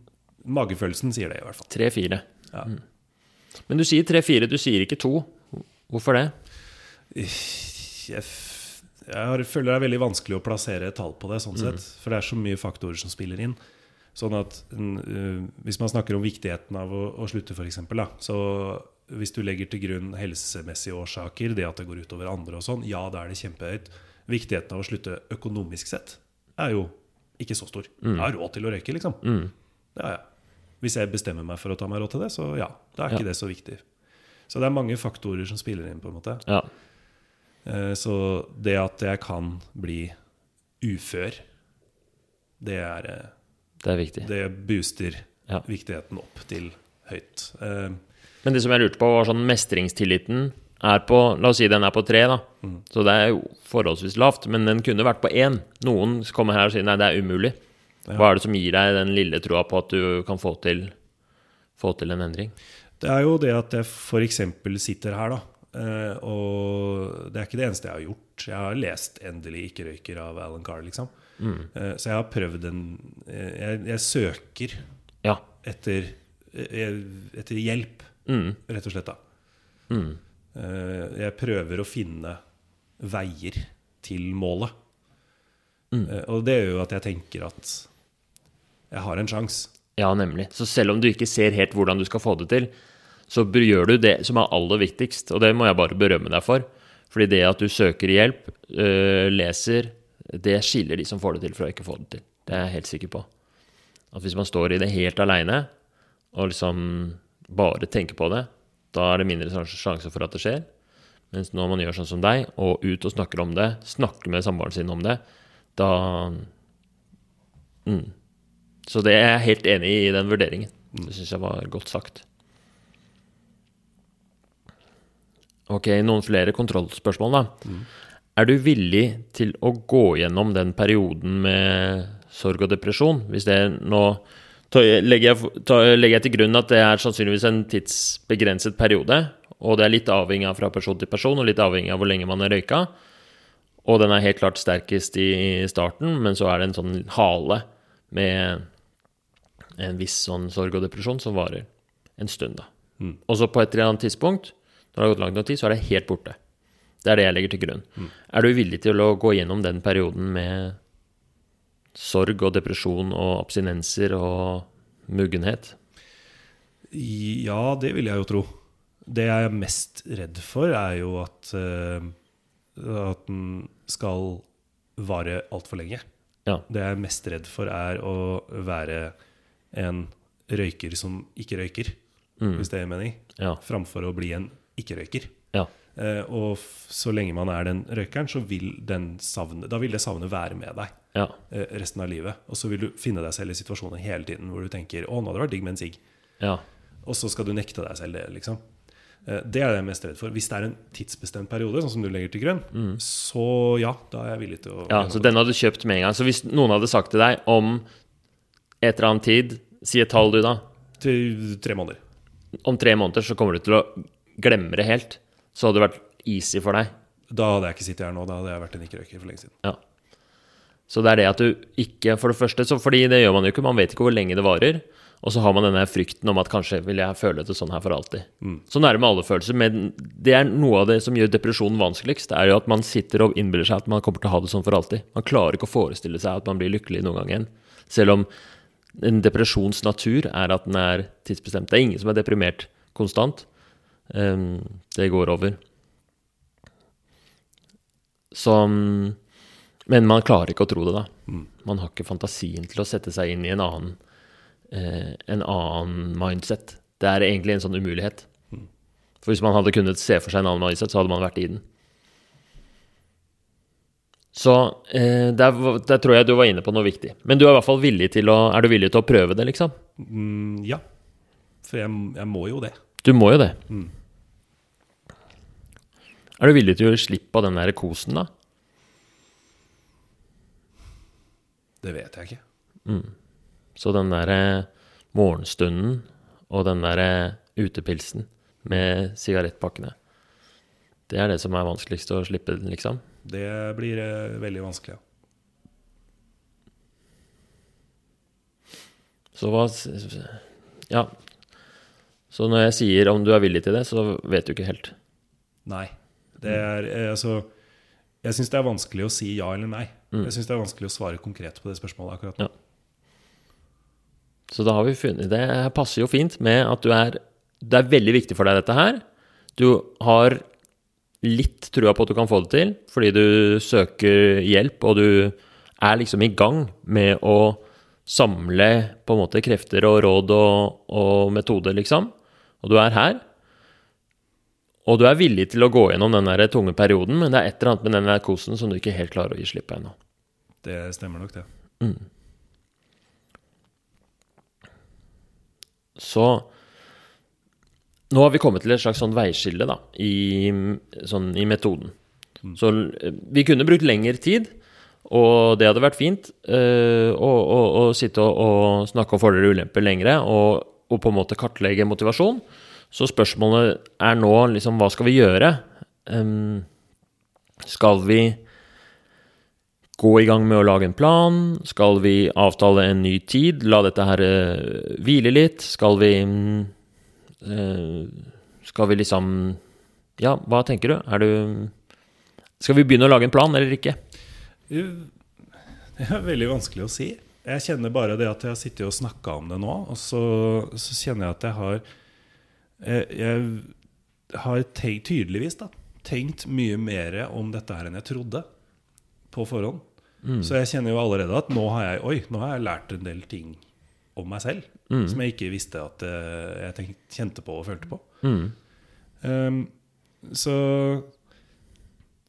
Magefølelsen sier det, i hvert fall. Tre-fire. Ja. Men du sier tre-fire, du sier ikke to. Hvorfor det? Jeg, jeg føler det er veldig vanskelig å plassere et tall på det, sånn sett. For det er så mye faktorer som spiller inn. Sånn at mm, øh, Hvis man snakker om viktigheten av å, å slutte, f.eks., så hvis du legger til grunn helsemessige årsaker, det at det går utover andre og sånn, ja, da er det kjempehøyt. Viktigheten av å slutte økonomisk sett er jo ikke så stor. Jeg har råd til å røyke, liksom. Mm. Har jeg. Hvis jeg bestemmer meg for å ta meg råd til det, så ja, da er Ja. ikke det så viktig. Så det er mange faktorer som spiller inn, på en måte. Ja. Eh, Så det at jeg kan bli ufør, det er eh, Det er viktig. Det booster Ja. viktigheten opp til høyt. Eh, Men det som jeg lurte på, var sånn mestringstilliten. er på La oss si den er på tre, da. Så det er jo forholdsvis lavt. Men den kunne vært på én. Noen kommer her og sier nei, det er umulig. Hva er det som gir deg den lille troa på at du kan få til, få til en endring? Det er jo det at jeg f.eks. sitter her, da. eh, Og det er ikke det eneste jeg har gjort. Jeg har lest 'Endelig ikke-røyker' av Alan Carr, liksom. Eh, Så jeg har prøvd en eh, Jeg, jeg søker Ja. etter, etter hjelp, Mm. rett og slett. da Mm. Jeg prøver å finne veier til målet. Eh, Og det gjør jo at jeg tenker at jeg har en sjanse. Ja, nemlig. Så selv om du ikke ser helt hvordan du skal få det til, så gjør du det som er aller viktigst, og det må jeg bare berømme deg for. Fordi det at du søker hjelp, øh, leser, det skiller de som får det til, fra å ikke få det til. Det er jeg helt sikker på. At hvis man står i det helt aleine, og liksom bare tenker på det, da er det mindre sjanse for at det skjer. Mens når man gjør sånn som deg, og ut og snakker om det, snakker med samboeren sin om det, da mm. Så det er jeg helt enig i i den vurderingen. Det syns jeg var godt sagt. Ok, noen flere kontrollspørsmål, da. Er du villig til å gå gjennom den perioden med sorg og depresjon? Hvis det nå legger jeg, legger jeg til grunn at det er sannsynligvis en tidsbegrenset periode, og det er litt avhengig av fra person til person, og litt avhengig av hvor lenge man har røyka. Og den er helt klart sterkest i starten, men så er det en sånn hale med en viss sånn sorg og depresjon som varer en stund, da. Og så på et eller annet tidspunkt, når det har gått langt nok tid, så er det helt borte. Det er det jeg legger til grunn. Er du villig til å gå gjennom den perioden med sorg og depresjon og abstinenser og muggenhet? Ja, det vil jeg jo tro. Det jeg er mest redd for, er jo at, uh, at den skal vare altfor lenge. Ja. Det jeg er mest redd for, er å være en røyker som ikke røyker, hvis det gir mening. Ja. Framfor å bli en ikke-røyker. Ja. Eh, og så lenge man er den røykeren, så vil den savne, da vil det savnet være med deg Ja. eh, resten av livet. Og så vil du finne deg selv i situasjoner hele tiden hvor du tenker 'Å, nå hadde det vært digg med en sigg'. Ja. Og så skal du nekte deg selv det, liksom. Eh, Det er det jeg er mest redd for. Hvis det er en tidsbestemt periode, sånn som du legger til grunn, så ja, da er jeg villig til å Mm. ja, så den hadde du kjøpt med en gang. Så hvis noen hadde sagt til deg om et eller annet tid, si et tall du, da. Til tre måneder. Om tre måneder så kommer du til å glemme det helt. Så hadde det vært easy for deg. Da hadde jeg ikke sittet her nå. Da hadde jeg vært en ikke-røyker for lenge siden. Ja. Så det er det at du ikke For det første, så fordi det gjør man jo ikke, man vet ikke hvor lenge det varer. Og så har man denne frykten om at kanskje vil jeg føle det sånn her for alltid. Sånn er det med alle følelser. Men det er noe av det som gjør depresjonen vanskeligst. Det er jo at man sitter og innbiller seg at man kommer til å ha det sånn for alltid. Man klarer ikke å forestille seg at man blir lykkelig noen gang igjen. Selv om en depresjons natur er at den er tidsbestemt. Det er ingen som er deprimert konstant. Ehm, det går over. Så Men man klarer ikke å tro det, da. Man har ikke fantasien til å sette seg inn i en annen, eh, en annen mindset. Det er egentlig en sånn umulighet. For hvis man hadde kunnet se for seg en annen mindset, så hadde man vært i den. Så eh, der, der tror jeg du var inne på noe viktig. Men du er i hvert fall villig til å Er du villig til å prøve det, liksom? Mm, ja. For jeg, jeg må jo det. Du må jo det. Er du villig til å gjøre slipp på den der kosen, da? Det vet jeg ikke. Så den der morgenstunden og den der utepilsen med sigarettpakkene, det er det som er vanskeligst å slippe, liksom? Det blir eh, veldig vanskelig. Ja. Så hva Ja. Så når jeg sier om du er villig til det, så vet du ikke helt. Nei. Det er eh, altså Jeg syns det er vanskelig å si ja eller nei. Jeg syns det er vanskelig å svare konkret på det spørsmålet akkurat nå. Ja. Så da har vi funnet Det passer jo fint med at du er Det er veldig viktig for deg, dette her. Du har litt trua på at du kan få det til, fordi du søker hjelp, og du er liksom i gang med å samle på en måte krefter og råd og, og metoder, liksom. Og du er her. Og du er villig til å gå gjennom den der tunge perioden, men det er et eller annet med den der kosen som du ikke helt klarer å gi slipp på ennå. Det stemmer nok, det. Så nå har vi kommet til et slags sånn veiskille da, i, sånn, i metoden. Så eh, vi kunne brukt lengre tid, og det hadde vært fint eh, å, å, å sitte og, og snakke om fordeler og ulemper lengre, og, og på en måte kartlegge motivasjon. Så spørsmålet er nå liksom hva skal vi gjøre? Um, skal vi gå i gang med å lage en plan? Skal vi avtale en ny tid? La dette her uh, hvile litt? Skal vi mm, eh, Skal vi liksom Ja, hva tenker du? Er du Skal vi begynne å lage en plan, eller ikke? Det er veldig vanskelig å si. Jeg kjenner bare det at jeg har sittet og snakka om det nå, og så, så kjenner jeg at jeg har Jeg, jeg har tenkt, tydeligvis da, tenkt mye mer om dette her enn jeg trodde på forhånd. Så jeg kjenner jo allerede at nå har jeg Oi, nå har jeg lært en del ting om meg selv som jeg ikke visste at eh, jeg tenkt, kjente på og følte på. Um, så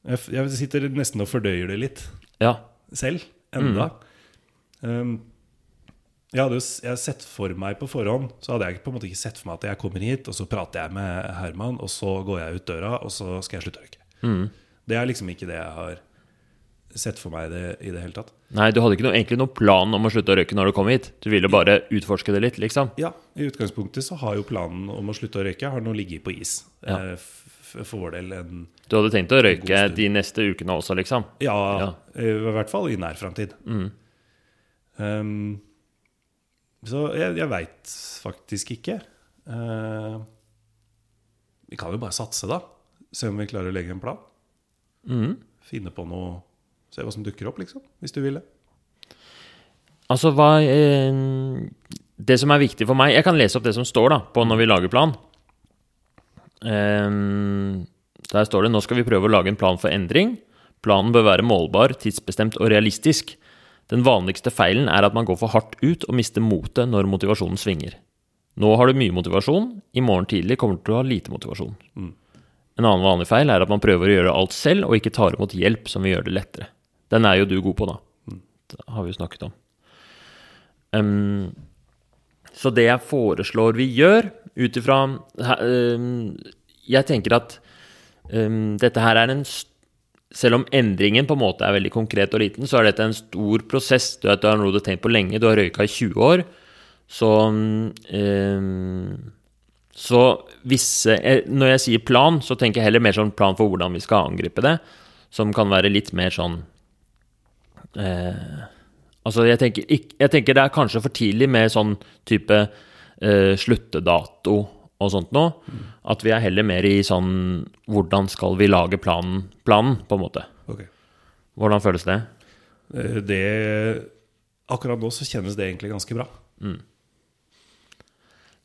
jeg, jeg sitter nesten og fordøyer det litt Ja. selv enda. Um, jeg hadde jo jeg hadde sett for meg på forhånd Så hadde jeg på en måte ikke sett for meg at jeg kommer hit, og så prater jeg med Herman, og så går jeg ut døra, og så skal jeg slutte å røyke. Det er liksom ikke det jeg har sett for meg det, i det hele tatt. Nei, du hadde ikke noe, egentlig noen plan om å slutte å røyke når du kom hit. Du ville bare utforske det litt, liksom. Ja, i utgangspunktet så har jo planen om å slutte å røyke Har nå ligget på is. Ja. Eh, for vår del en Du hadde tenkt å røyke de neste ukene også, liksom. Ja, Ja. i hvert fall i nær framtid. Um, så jeg, jeg veit faktisk ikke. Uh, vi kan jo bare satse, da. Se om vi klarer å legge en plan. Finne på noe Se hva som dukker opp, liksom. Hvis du vil det. Altså, hva eh, Det som er viktig for meg Jeg kan lese opp det som står da på når vi lager plan. Eh, der står det nå skal vi prøve å lage en plan for endring. Planen bør være målbar, tidsbestemt og realistisk. Den vanligste feilen er at man går for hardt ut og mister motet når motivasjonen svinger. Nå har du mye motivasjon, i morgen tidlig kommer du til å ha lite motivasjon. En annen vanlig feil er at man prøver å gjøre alt selv og ikke tar imot hjelp som vil gjøre det lettere. Den er jo du god på, da. Det har vi jo snakket om. Um, så det jeg foreslår vi gjør, ut ifra um, Jeg tenker at um, dette her er en Selv om endringen på en måte er veldig konkret og liten, så er dette en stor prosess. Du vet, du har noe du har tenkt på lenge, du har røyka i 20 år. Så um, så visse eh, Når jeg sier plan, så tenker jeg heller mer sånn plan for hvordan vi skal angripe det. Som kan være litt mer sånn eh, Altså, jeg tenker, jeg tenker det er kanskje for tidlig med sånn type eh, sluttedato og sånt nå. At vi er heller mer i sånn Hvordan skal vi lage planen, planen på en måte. Okay. Hvordan føles det? Eh, Det Akkurat nå så kjennes det egentlig ganske bra.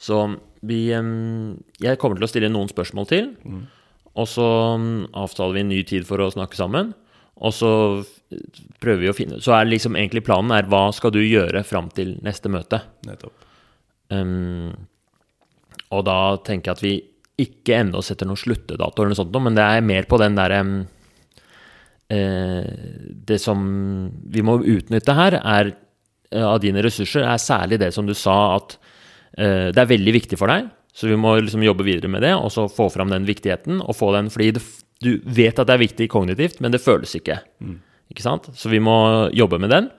Så vi Jeg kommer til å stille noen spørsmål til. Og så avtaler vi en ny tid for å snakke sammen. Og så prøver vi å finne Så er liksom egentlig planen er hva skal du gjøre fram til neste møte? Nettopp. Um, og da tenker jeg at vi ikke ennå setter noen sluttedato, eller noe sånt, men det er mer på den derre eh, Det som vi må utnytte her, er uh, av dine ressurser, er særlig det som du sa, at uh, det er veldig viktig for deg. Så vi må liksom jobbe videre med det, og så få fram den viktigheten. og få den, Fordi det, du vet at det er viktig kognitivt, men det føles ikke. Ikke sant? Så vi må jobbe med den.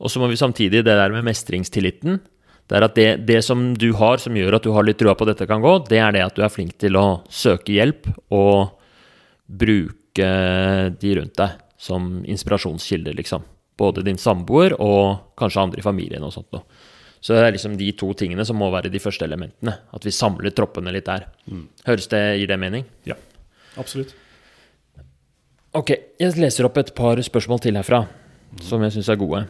Og så må vi samtidig det der med mestringstilliten. Det er at det, det som du har som gjør at du har litt trua på at dette kan gå, det er det at du er flink til å søke hjelp og bruke de rundt deg som inspirasjonskilder, liksom. Både din samboer og kanskje andre i familien og sånt noe. Så det er liksom de to tingene som må være de første elementene. At vi samler troppene litt der. Høres det, Gir det mening? Ja, absolutt. Ok, jeg leser opp et par spørsmål til herfra, som jeg syns er gode.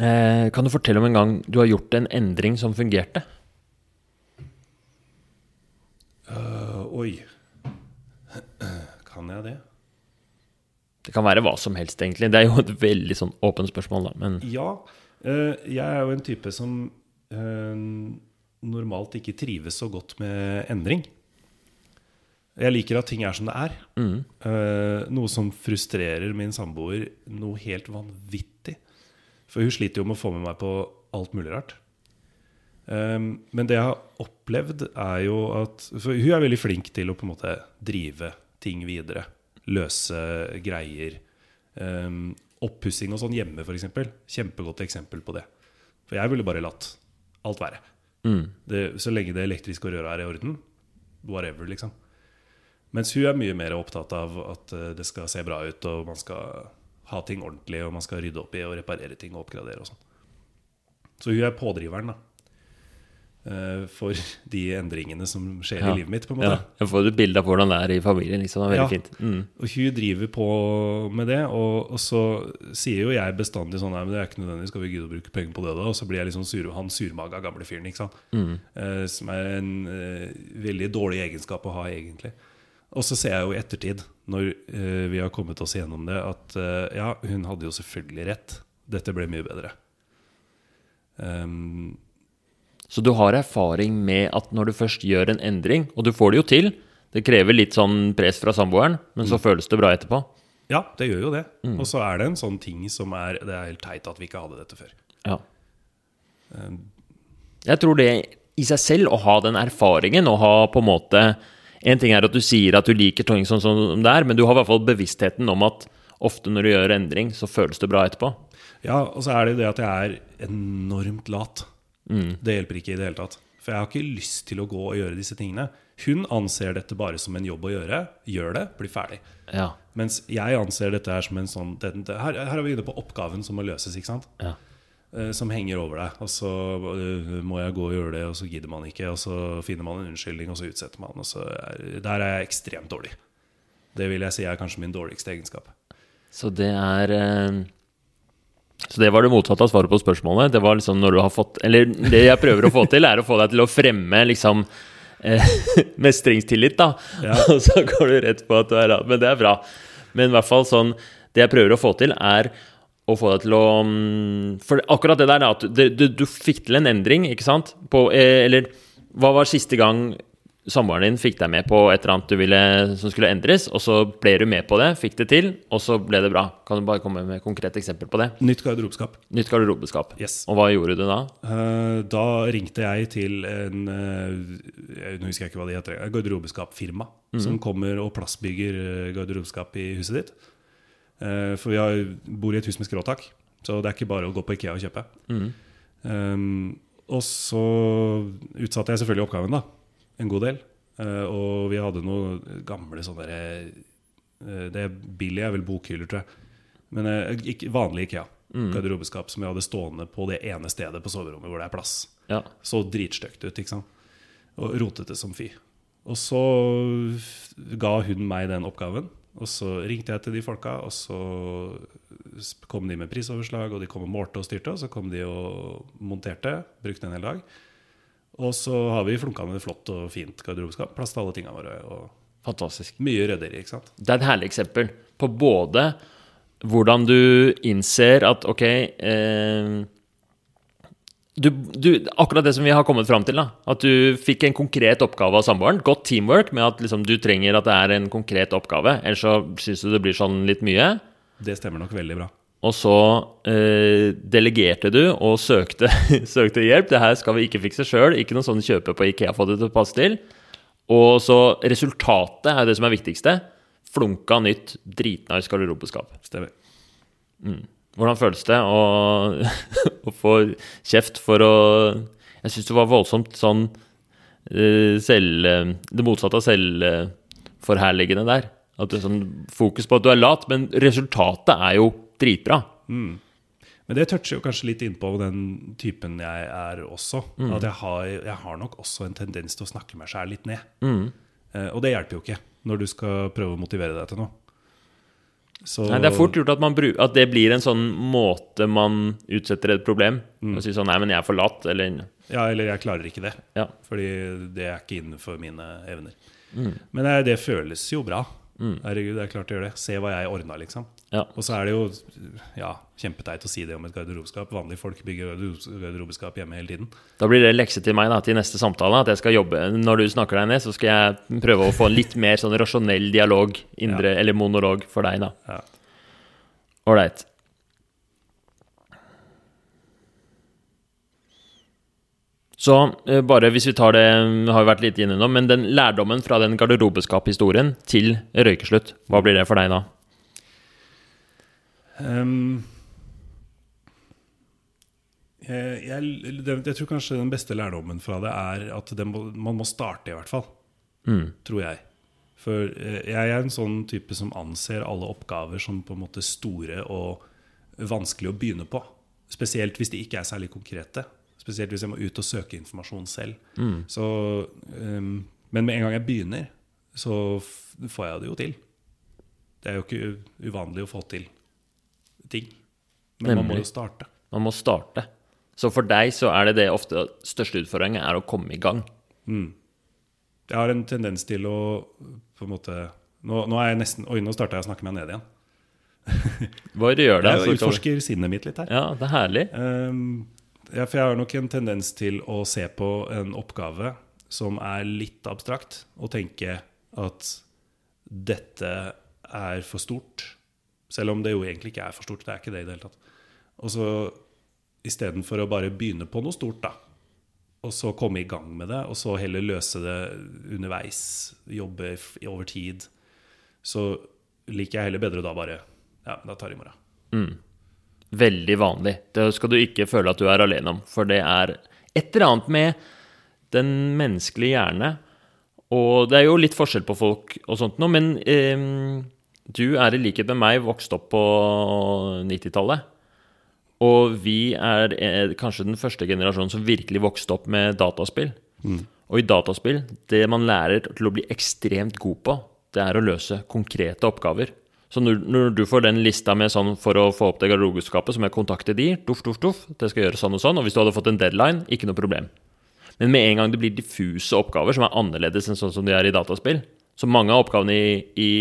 Eh, kan du fortelle om en gang du har gjort en endring som fungerte? Uh, oi. Kan jeg det? Det kan være hva som helst, egentlig. Det er jo et veldig sånn åpent spørsmål, da. Men Ja. Uh, jeg er jo en type som uh, normalt ikke trives så godt med endring. Jeg liker at ting er som det er. Eh, noe som frustrerer min samboer noe helt vanvittig. For hun sliter jo med å få med meg på alt mulig rart. Um, men det jeg har opplevd, er jo at For hun er veldig flink til å på en måte drive ting videre. Løse greier. Um, Oppussing og sånn hjemme, f.eks. Kjempegodt eksempel på det. For jeg ville bare latt alt være. Mm. Det, så lenge det elektriske røret er i orden, whatever, liksom. Mens hun er mye mer opptatt av at eh, det skal se bra ut, og man skal ha ting ordentlig, og man skal rydde opp i og reparere ting og oppgradere og sånn. Så hun er pådriveren, da. eh, For de endringene som skjer Ja. i livet mitt, på en Ja, jeg får et bilde av hvordan det er i familien. Liksom. Det er veldig Ja. fint. Mm. Og hun driver på med det, og, og så sier jo jeg bestandig sånn Nei, men det er ikke nødvendig, skal vi gidde å bruke penger på det, da? Og så blir jeg liksom sur, han surmaga gamle fyren, ikke sant. Eh, som er en eh, veldig dårlig egenskap å ha, egentlig. Og så ser jeg jo i ettertid, når uh, vi har kommet oss gjennom det, at uh, ja, hun hadde jo selvfølgelig rett. Dette ble mye bedre. Um, Så du har erfaring med at når du først gjør en endring, og du får det jo til Det krever litt sånn press fra samboeren, men så føles det bra etterpå. ja, det gjør jo det. Og så er det en sånn ting som er Det er helt teit at vi ikke hadde dette før. Ja. Jeg tror det i seg selv, å ha den erfaringen og ha på en måte En ting er at du sier at du liker ting sånn som det er, men du har i hvert fall bevisstheten om at ofte når du gjør endring, så føles det bra etterpå. Ja, og så er det jo det at jeg er enormt lat. Det hjelper ikke i det hele tatt. For jeg har ikke lyst til å gå og gjøre disse tingene. Hun anser dette bare som en jobb å gjøre. Gjør det, bli ferdig. Ja. Mens jeg anser dette her som en sånn det, det, her, her er vi inne på oppgaven som må løses, ikke sant? ja. Eh, som henger over deg. Og så eh, må jeg gå og gjøre det, og så gidder man ikke. Og så finner man en unnskyldning, og så utsetter man. Og så er, der er jeg ekstremt dårlig. Det vil jeg si er kanskje min dårligste egenskap. Så det er eh, Så det var det motsatte av svaret på spørsmålet. Det var liksom når du har fått Eller det jeg prøver å få til, er å få deg til å fremme liksom mestringstillit, da. Ja. Og så går du rett på at du er rad. Men det er bra. Men i hvert fall sånn Det jeg prøver å få til, er å få deg til å mm, For akkurat det der, at du, du, du fikk til en endring, ikke sant? På, eh, eller hva var siste gang samboeren din fikk deg med på et eller annet du ville, som skulle endres, og så ble du med på det, fikk det til, og så ble det bra. Kan du bare komme med et konkret eksempel på det? Nytt garderobeskap. Nytt garderobeskap. Yes. Og hva gjorde du da? Eh, Da ringte jeg til en eh, Nå husker jeg ikke hva de heter. Garderobeskapfirma. Garderobeskapfirma som kommer og plassbygger garderobeskap i huset ditt. Eh, For vi har, bor i et hus med skråtak, så det er ikke bare å gå på Ikea og kjøpe. Um, og så utsatte jeg selvfølgelig oppgaven, da. En god del. Uh, og vi hadde noen gamle sånne der, eh, Det billige er vel bokhyller, tror jeg. Men uh, ikke, vanlig Ikea. Garderobeskap som vi hadde stående på det ene stedet på soverommet hvor det er plass. Ja. Så dritstygt ut, ikke sant. Og rotete som fy. Og så ga hun meg den oppgaven. Og så ringte jeg til de folka, og så kom de med prisoverslag, og de kom og målte og styrte, og så kom de og monterte. Brukte en hel dag. Og så har vi flunkende flott og fint garderobeskap. Plass til alle tingene våre. Og Fantastisk. mye rødderi, ikke sant. Det er et herlig eksempel på både hvordan du innser at ok eh, du, du, Akkurat det som vi har kommet fram til. da At du fikk en konkret oppgave av samboeren. Godt teamwork med at liksom, du trenger at det er en konkret oppgave. Ellers så syns du det blir sånn litt mye. Det stemmer nok veldig bra. Og så eh, delegerte du og søkte, søkte hjelp. Det her skal vi ikke fikse sjøl. Ikke noe sånn kjøpe på Ikea, få det til å passe til. Og så resultatet er det som er viktigste. Flunka nytt, dritnice garderobeskap. Stemmer. Hvordan føles det å, å få kjeft for å Jeg syns det var voldsomt sånn eh, selv... eh, Det motsatte av selvforherligende der. At det er sånn fokus på at du er lat, men resultatet er jo dritbra. Men det toucher jo kanskje litt innpå den typen jeg er også. At jeg har, jeg har nok også en tendens til å snakke meg sjæl litt ned. Eh, og det hjelper jo ikke når du skal prøve å motivere deg til noe. Så, Nei, det er fort gjort at, man bru- at det blir en sånn måte man utsetter et problem. Å si sånn Nei, men jeg er for lat, eller Ja, eller jeg klarer ikke det. Ja. Fordi det er ikke innenfor mine evner. Men det, det føles jo bra. Herregud, det er klart det gjør det. Se hva jeg ordna, liksom. Ja. Og så er det jo ja, kjempeteit å si det om et garderobeskap. Vanlige folk bygger garderob- garderobeskap hjemme hele tiden. Da blir det lekse til meg da, til neste samtale. At jeg skal jobbe Når du snakker deg ned, så skal jeg prøve å få en litt mer sånn rasjonell dialog, indre, eller monolog, for deg, da. Ja. Så eh, bare hvis vi tar det vi har jo vært litt inne nå, men den lærdommen fra den garderobeskaphistorien til røykeslutt, hva blir det for deg da? Ehm, jeg, jeg, jeg tror kanskje den beste lærdommen fra det er at det må, man må starte, i hvert fall. Mm. Tror jeg. For eh, jeg er en sånn type som anser alle oppgaver som på en måte store og vanskelig å begynne på. Spesielt hvis de ikke er særlig konkrete. Spesielt hvis jeg må ut og søke informasjon selv. Mm. Så, um, men med en gang jeg begynner, så får jeg det jo til. Det er jo ikke uvanlig å få til ting. Men man må jo starte. Man må starte. Så for deg så er det det ofte største utfordringen er å komme i gang. Jeg har en tendens til å på en måte Nå, nå er jeg nesten Oi, nå starta jeg å snakke meg ned igjen. Hva gjør det? Jeg utforsker sinnet mitt litt her. Ja, det er herlig. Um, ja, for jeg har nok en tendens til å se på en oppgave som er litt abstrakt, og tenke at dette er for stort. Selv om det jo egentlig ikke er for stort. Det er ikke det i det hele tatt. Og så istedenfor å bare begynne på noe stort, da, og så komme i gang med det, og så heller løse det underveis, jobbe over tid, så liker jeg heller bedre da bare Ja, da tar jeg i morgen. Veldig vanlig. Det skal du ikke føle at du er alene om, for det er et eller annet med den menneskelige hjerne. Og det er jo litt forskjell på folk og sånt nå, men ehm, du er i likhet med meg vokst opp på 90-tallet. Og vi er eh, kanskje den første generasjonen som virkelig vokste opp med dataspill. Og i dataspill, det man lærer til å bli ekstremt god på, det er å løse konkrete oppgaver. Så når, når du får den lista med sånn for å få opp det garderobeskapet, så må jeg kontakte de, duff, duff, duff, det skal gjøre sånn og sånn, og hvis du hadde fått en deadline, ikke noe problem. Men med en gang det blir diffuse oppgaver som er annerledes enn sånn som de er i dataspill, så mange av oppgavene i, i,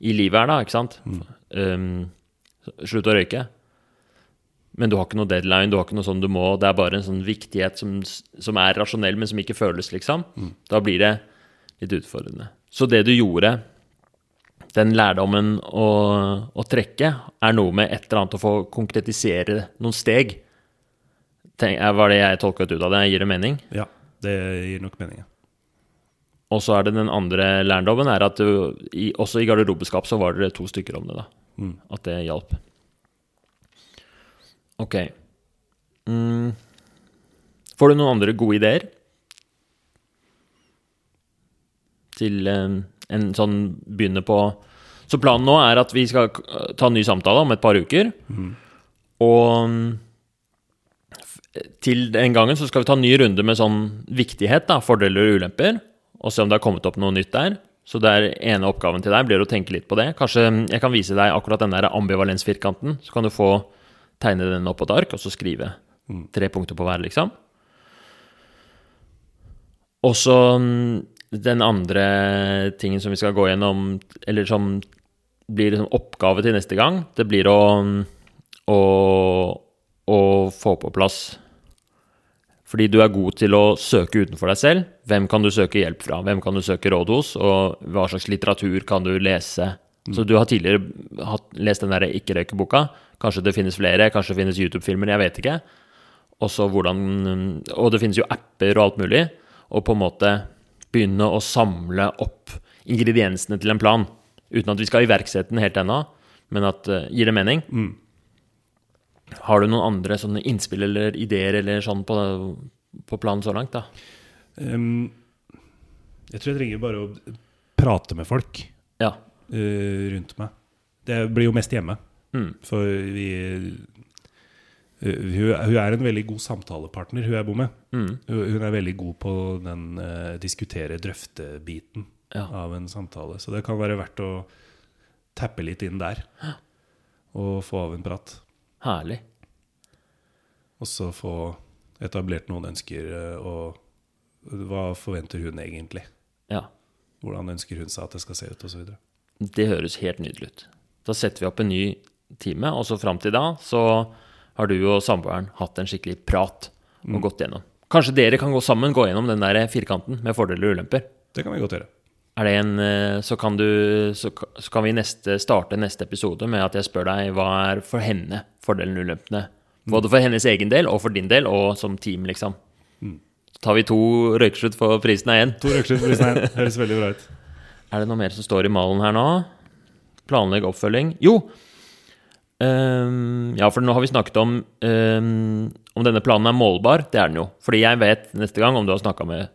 i livet er da, ikke sant? Um, slutt å røyke. Men du har ikke noe deadline, du har ikke noe sånn du må. Det er bare en sånn viktighet som, som er rasjonell, men som ikke føles, liksom. Da blir det litt utfordrende. Så det du gjorde, den lærdommen å, å trekke, er noe med et eller annet å få konkretisere noen steg. Tenk, var det jeg tolket ut av det? Gir det mening? Ja, det gir nok mening. ja. Og så er det den andre lærdommen, er at du, i, også i garderobeskap så var det to stykker om det, da. At det hjalp. Ok. Mm. Får du noen andre gode ideer? Til um, en sånn begynne på Så planen nå er at vi skal ta en ny samtale om et par uker. Mm, Og til den gangen så skal vi ta en ny runde med sånn viktighet, da, fordeler og ulemper, og se om det har kommet opp noe nytt der. Så det er ene oppgaven til deg blir å tenke litt på det. Kanskje mm, jeg kan vise deg akkurat den der ambivalensfirkanten, så kan du få tegne den opp på et ark, og så skrive tre punkter på hver, liksom. Og så mm, den andre tingen som vi skal gå gjennom, eller som blir liksom oppgave til neste gang, det blir å, å, å få på plass fordi du er god til å søke utenfor deg selv. Hvem kan du søke hjelp fra? Hvem kan du søke råd hos? Og hva slags litteratur kan du lese? Så du har tidligere hatt, lest den der ikke-røyke-boka. Kanskje det finnes flere, kanskje det finnes YouTube-filmer, jeg vet ikke. Også hvordan, og det finnes jo apper og alt mulig. Og på en måte begynne å samle opp ingrediensene til en plan. Uten at vi skal iverksette den helt ennå, men at uh, Gir det mening? Har du noen andre sånne innspill eller ideer eller sånn på, på planen så langt, da? Um, jeg tror jeg trenger bare å prate med folk Ja. uh, rundt meg. Det blir jo mest hjemme. Mm. For vi uh, hun, hun er en veldig god samtalepartner, hun jeg bor med. Mm. Hun hun er veldig god på den uh, diskutere, drøfte-biten Ja. av en samtale. Så det kan være verdt å tappe litt inn der. Og få av en prat. Herlig. Og så få etablert noen ønsker, eh, og hva forventer hun egentlig? Ja. Hvordan ønsker hun seg at det skal se ut, osv. Det høres helt nydelig ut. Da setter vi opp en ny time, og så fram til da så har du og samboeren hatt en skikkelig prat og gått gjennom. Kanskje dere kan gå sammen, gå gjennom den der firkanten med fordeler og ulemper. Det kan vi godt gjøre. Er det en, eh, så kan, du, så, så kan vi neste, starte neste episode med at jeg spør deg hva er for henne fordelen og ulempene. Både for hennes egen del og for din del, og som team, liksom. Så tar vi to røykeslutt for prisen av én. To røykeslutt for prisen av én. Høres veldig bra ut. Er det noe mer som står i malen her nå? Planlegg oppfølging. Jo! Um, ja, for nå har vi snakket om um, om denne planen er målbar. Det er den jo. Fordi jeg vet neste gang om du har snakka med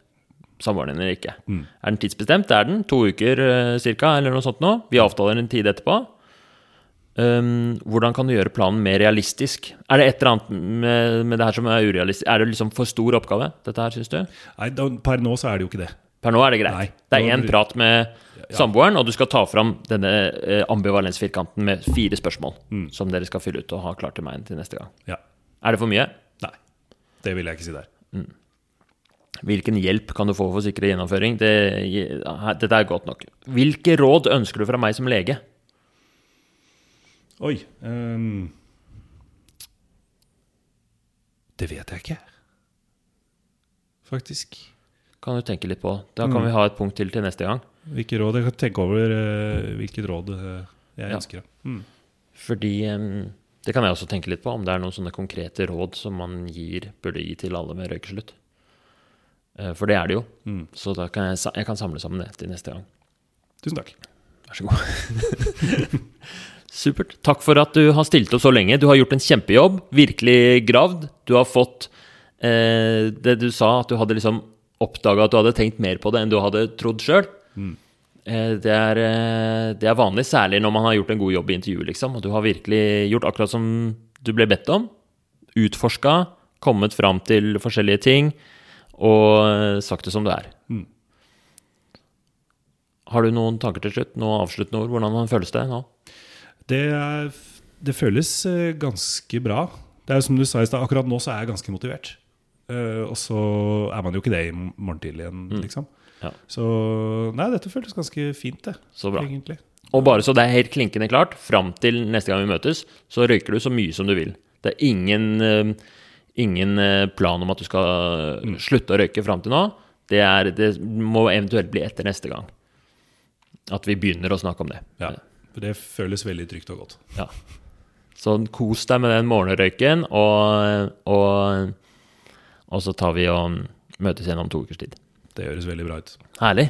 samboeren din eller ikke. Er den tidsbestemt? Det er den. To uker cirka, ca., eller noe sånt nå. Vi avtaler en tid etterpå. Um, hvordan kan du gjøre planen mer realistisk? Er det et eller annet med, med det her som er urealistisk? Er det liksom for stor oppgave, dette her, syns du? Nei, da, per nå så er det jo ikke det. Per nå er det greit. Nei. det er én blir- prat med samboeren, og du skal ta fram denne eh, ambivalensfirkanten med fire spørsmål Mm. som dere skal fylle ut og ha klart til meg til neste gang. Ja. Er det for mye? Nei. Det vil jeg ikke si der. Hvilken hjelp kan du få for å sikre gjennomføring? Det, dette er godt nok. Hvilke råd ønsker du fra meg som lege? Oi um, Det vet jeg ikke. Faktisk. Kan du tenke litt på. Da Mm. kan vi ha et punkt til til neste gang. Hvilke råd Jeg kan tenke over uh, hvilket råd uh, jeg Ja. ønsker. Mm. Fordi um, Det kan jeg også tenke litt på, om det er noen sånne konkrete råd som man gir, burde gi til alle med røykeslutt. Eh, For det er det jo. Mm. Så da kan jeg, jeg kan samle sammen det til neste gang. Tusen takk. Vær så god. Supert. Takk for at du har stilt opp så lenge. Du har gjort en kjempejobb. Virkelig gravd. Du har fått eh, det du sa, at du hadde liksom oppdaga at du hadde tenkt mer på det enn du hadde trodd sjøl. Eh, det, eh, det er vanlig, særlig når man har gjort en god jobb i intervjuet, liksom. Og du har virkelig gjort akkurat som du ble bedt om. Utforska, kommet fram til forskjellige ting, og eh, sagt det som det er. Mm. Har du noen tanker til slutt? Noen avsluttende ord? Hvordan føles det nå? Det, er, det føles eh, ganske bra. Det er jo som du sa i stad, akkurat nå så er jeg ganske motivert. Uh, og så er man jo ikke det i morgen tidlig igjen, liksom. Ja. Så nei, dette føles ganske fint, det. Så bra. Egentlig. Og bare så det er helt klinkende klart, fram til neste gang vi møtes, så røyker du så mye som du vil. Det er ingen, eh, ingen eh, plan om at du skal Mm. slutte å røyke fram til nå. Det, er, det må eventuelt bli etter neste gang. At vi begynner å snakke om det. Ja. For det føles veldig trygt og godt. Ja. Så kos deg med den morgenrøyken, og, og, og så tar vi og møtes igjen om to ukers tid. Det høres veldig bra ut. Herlig.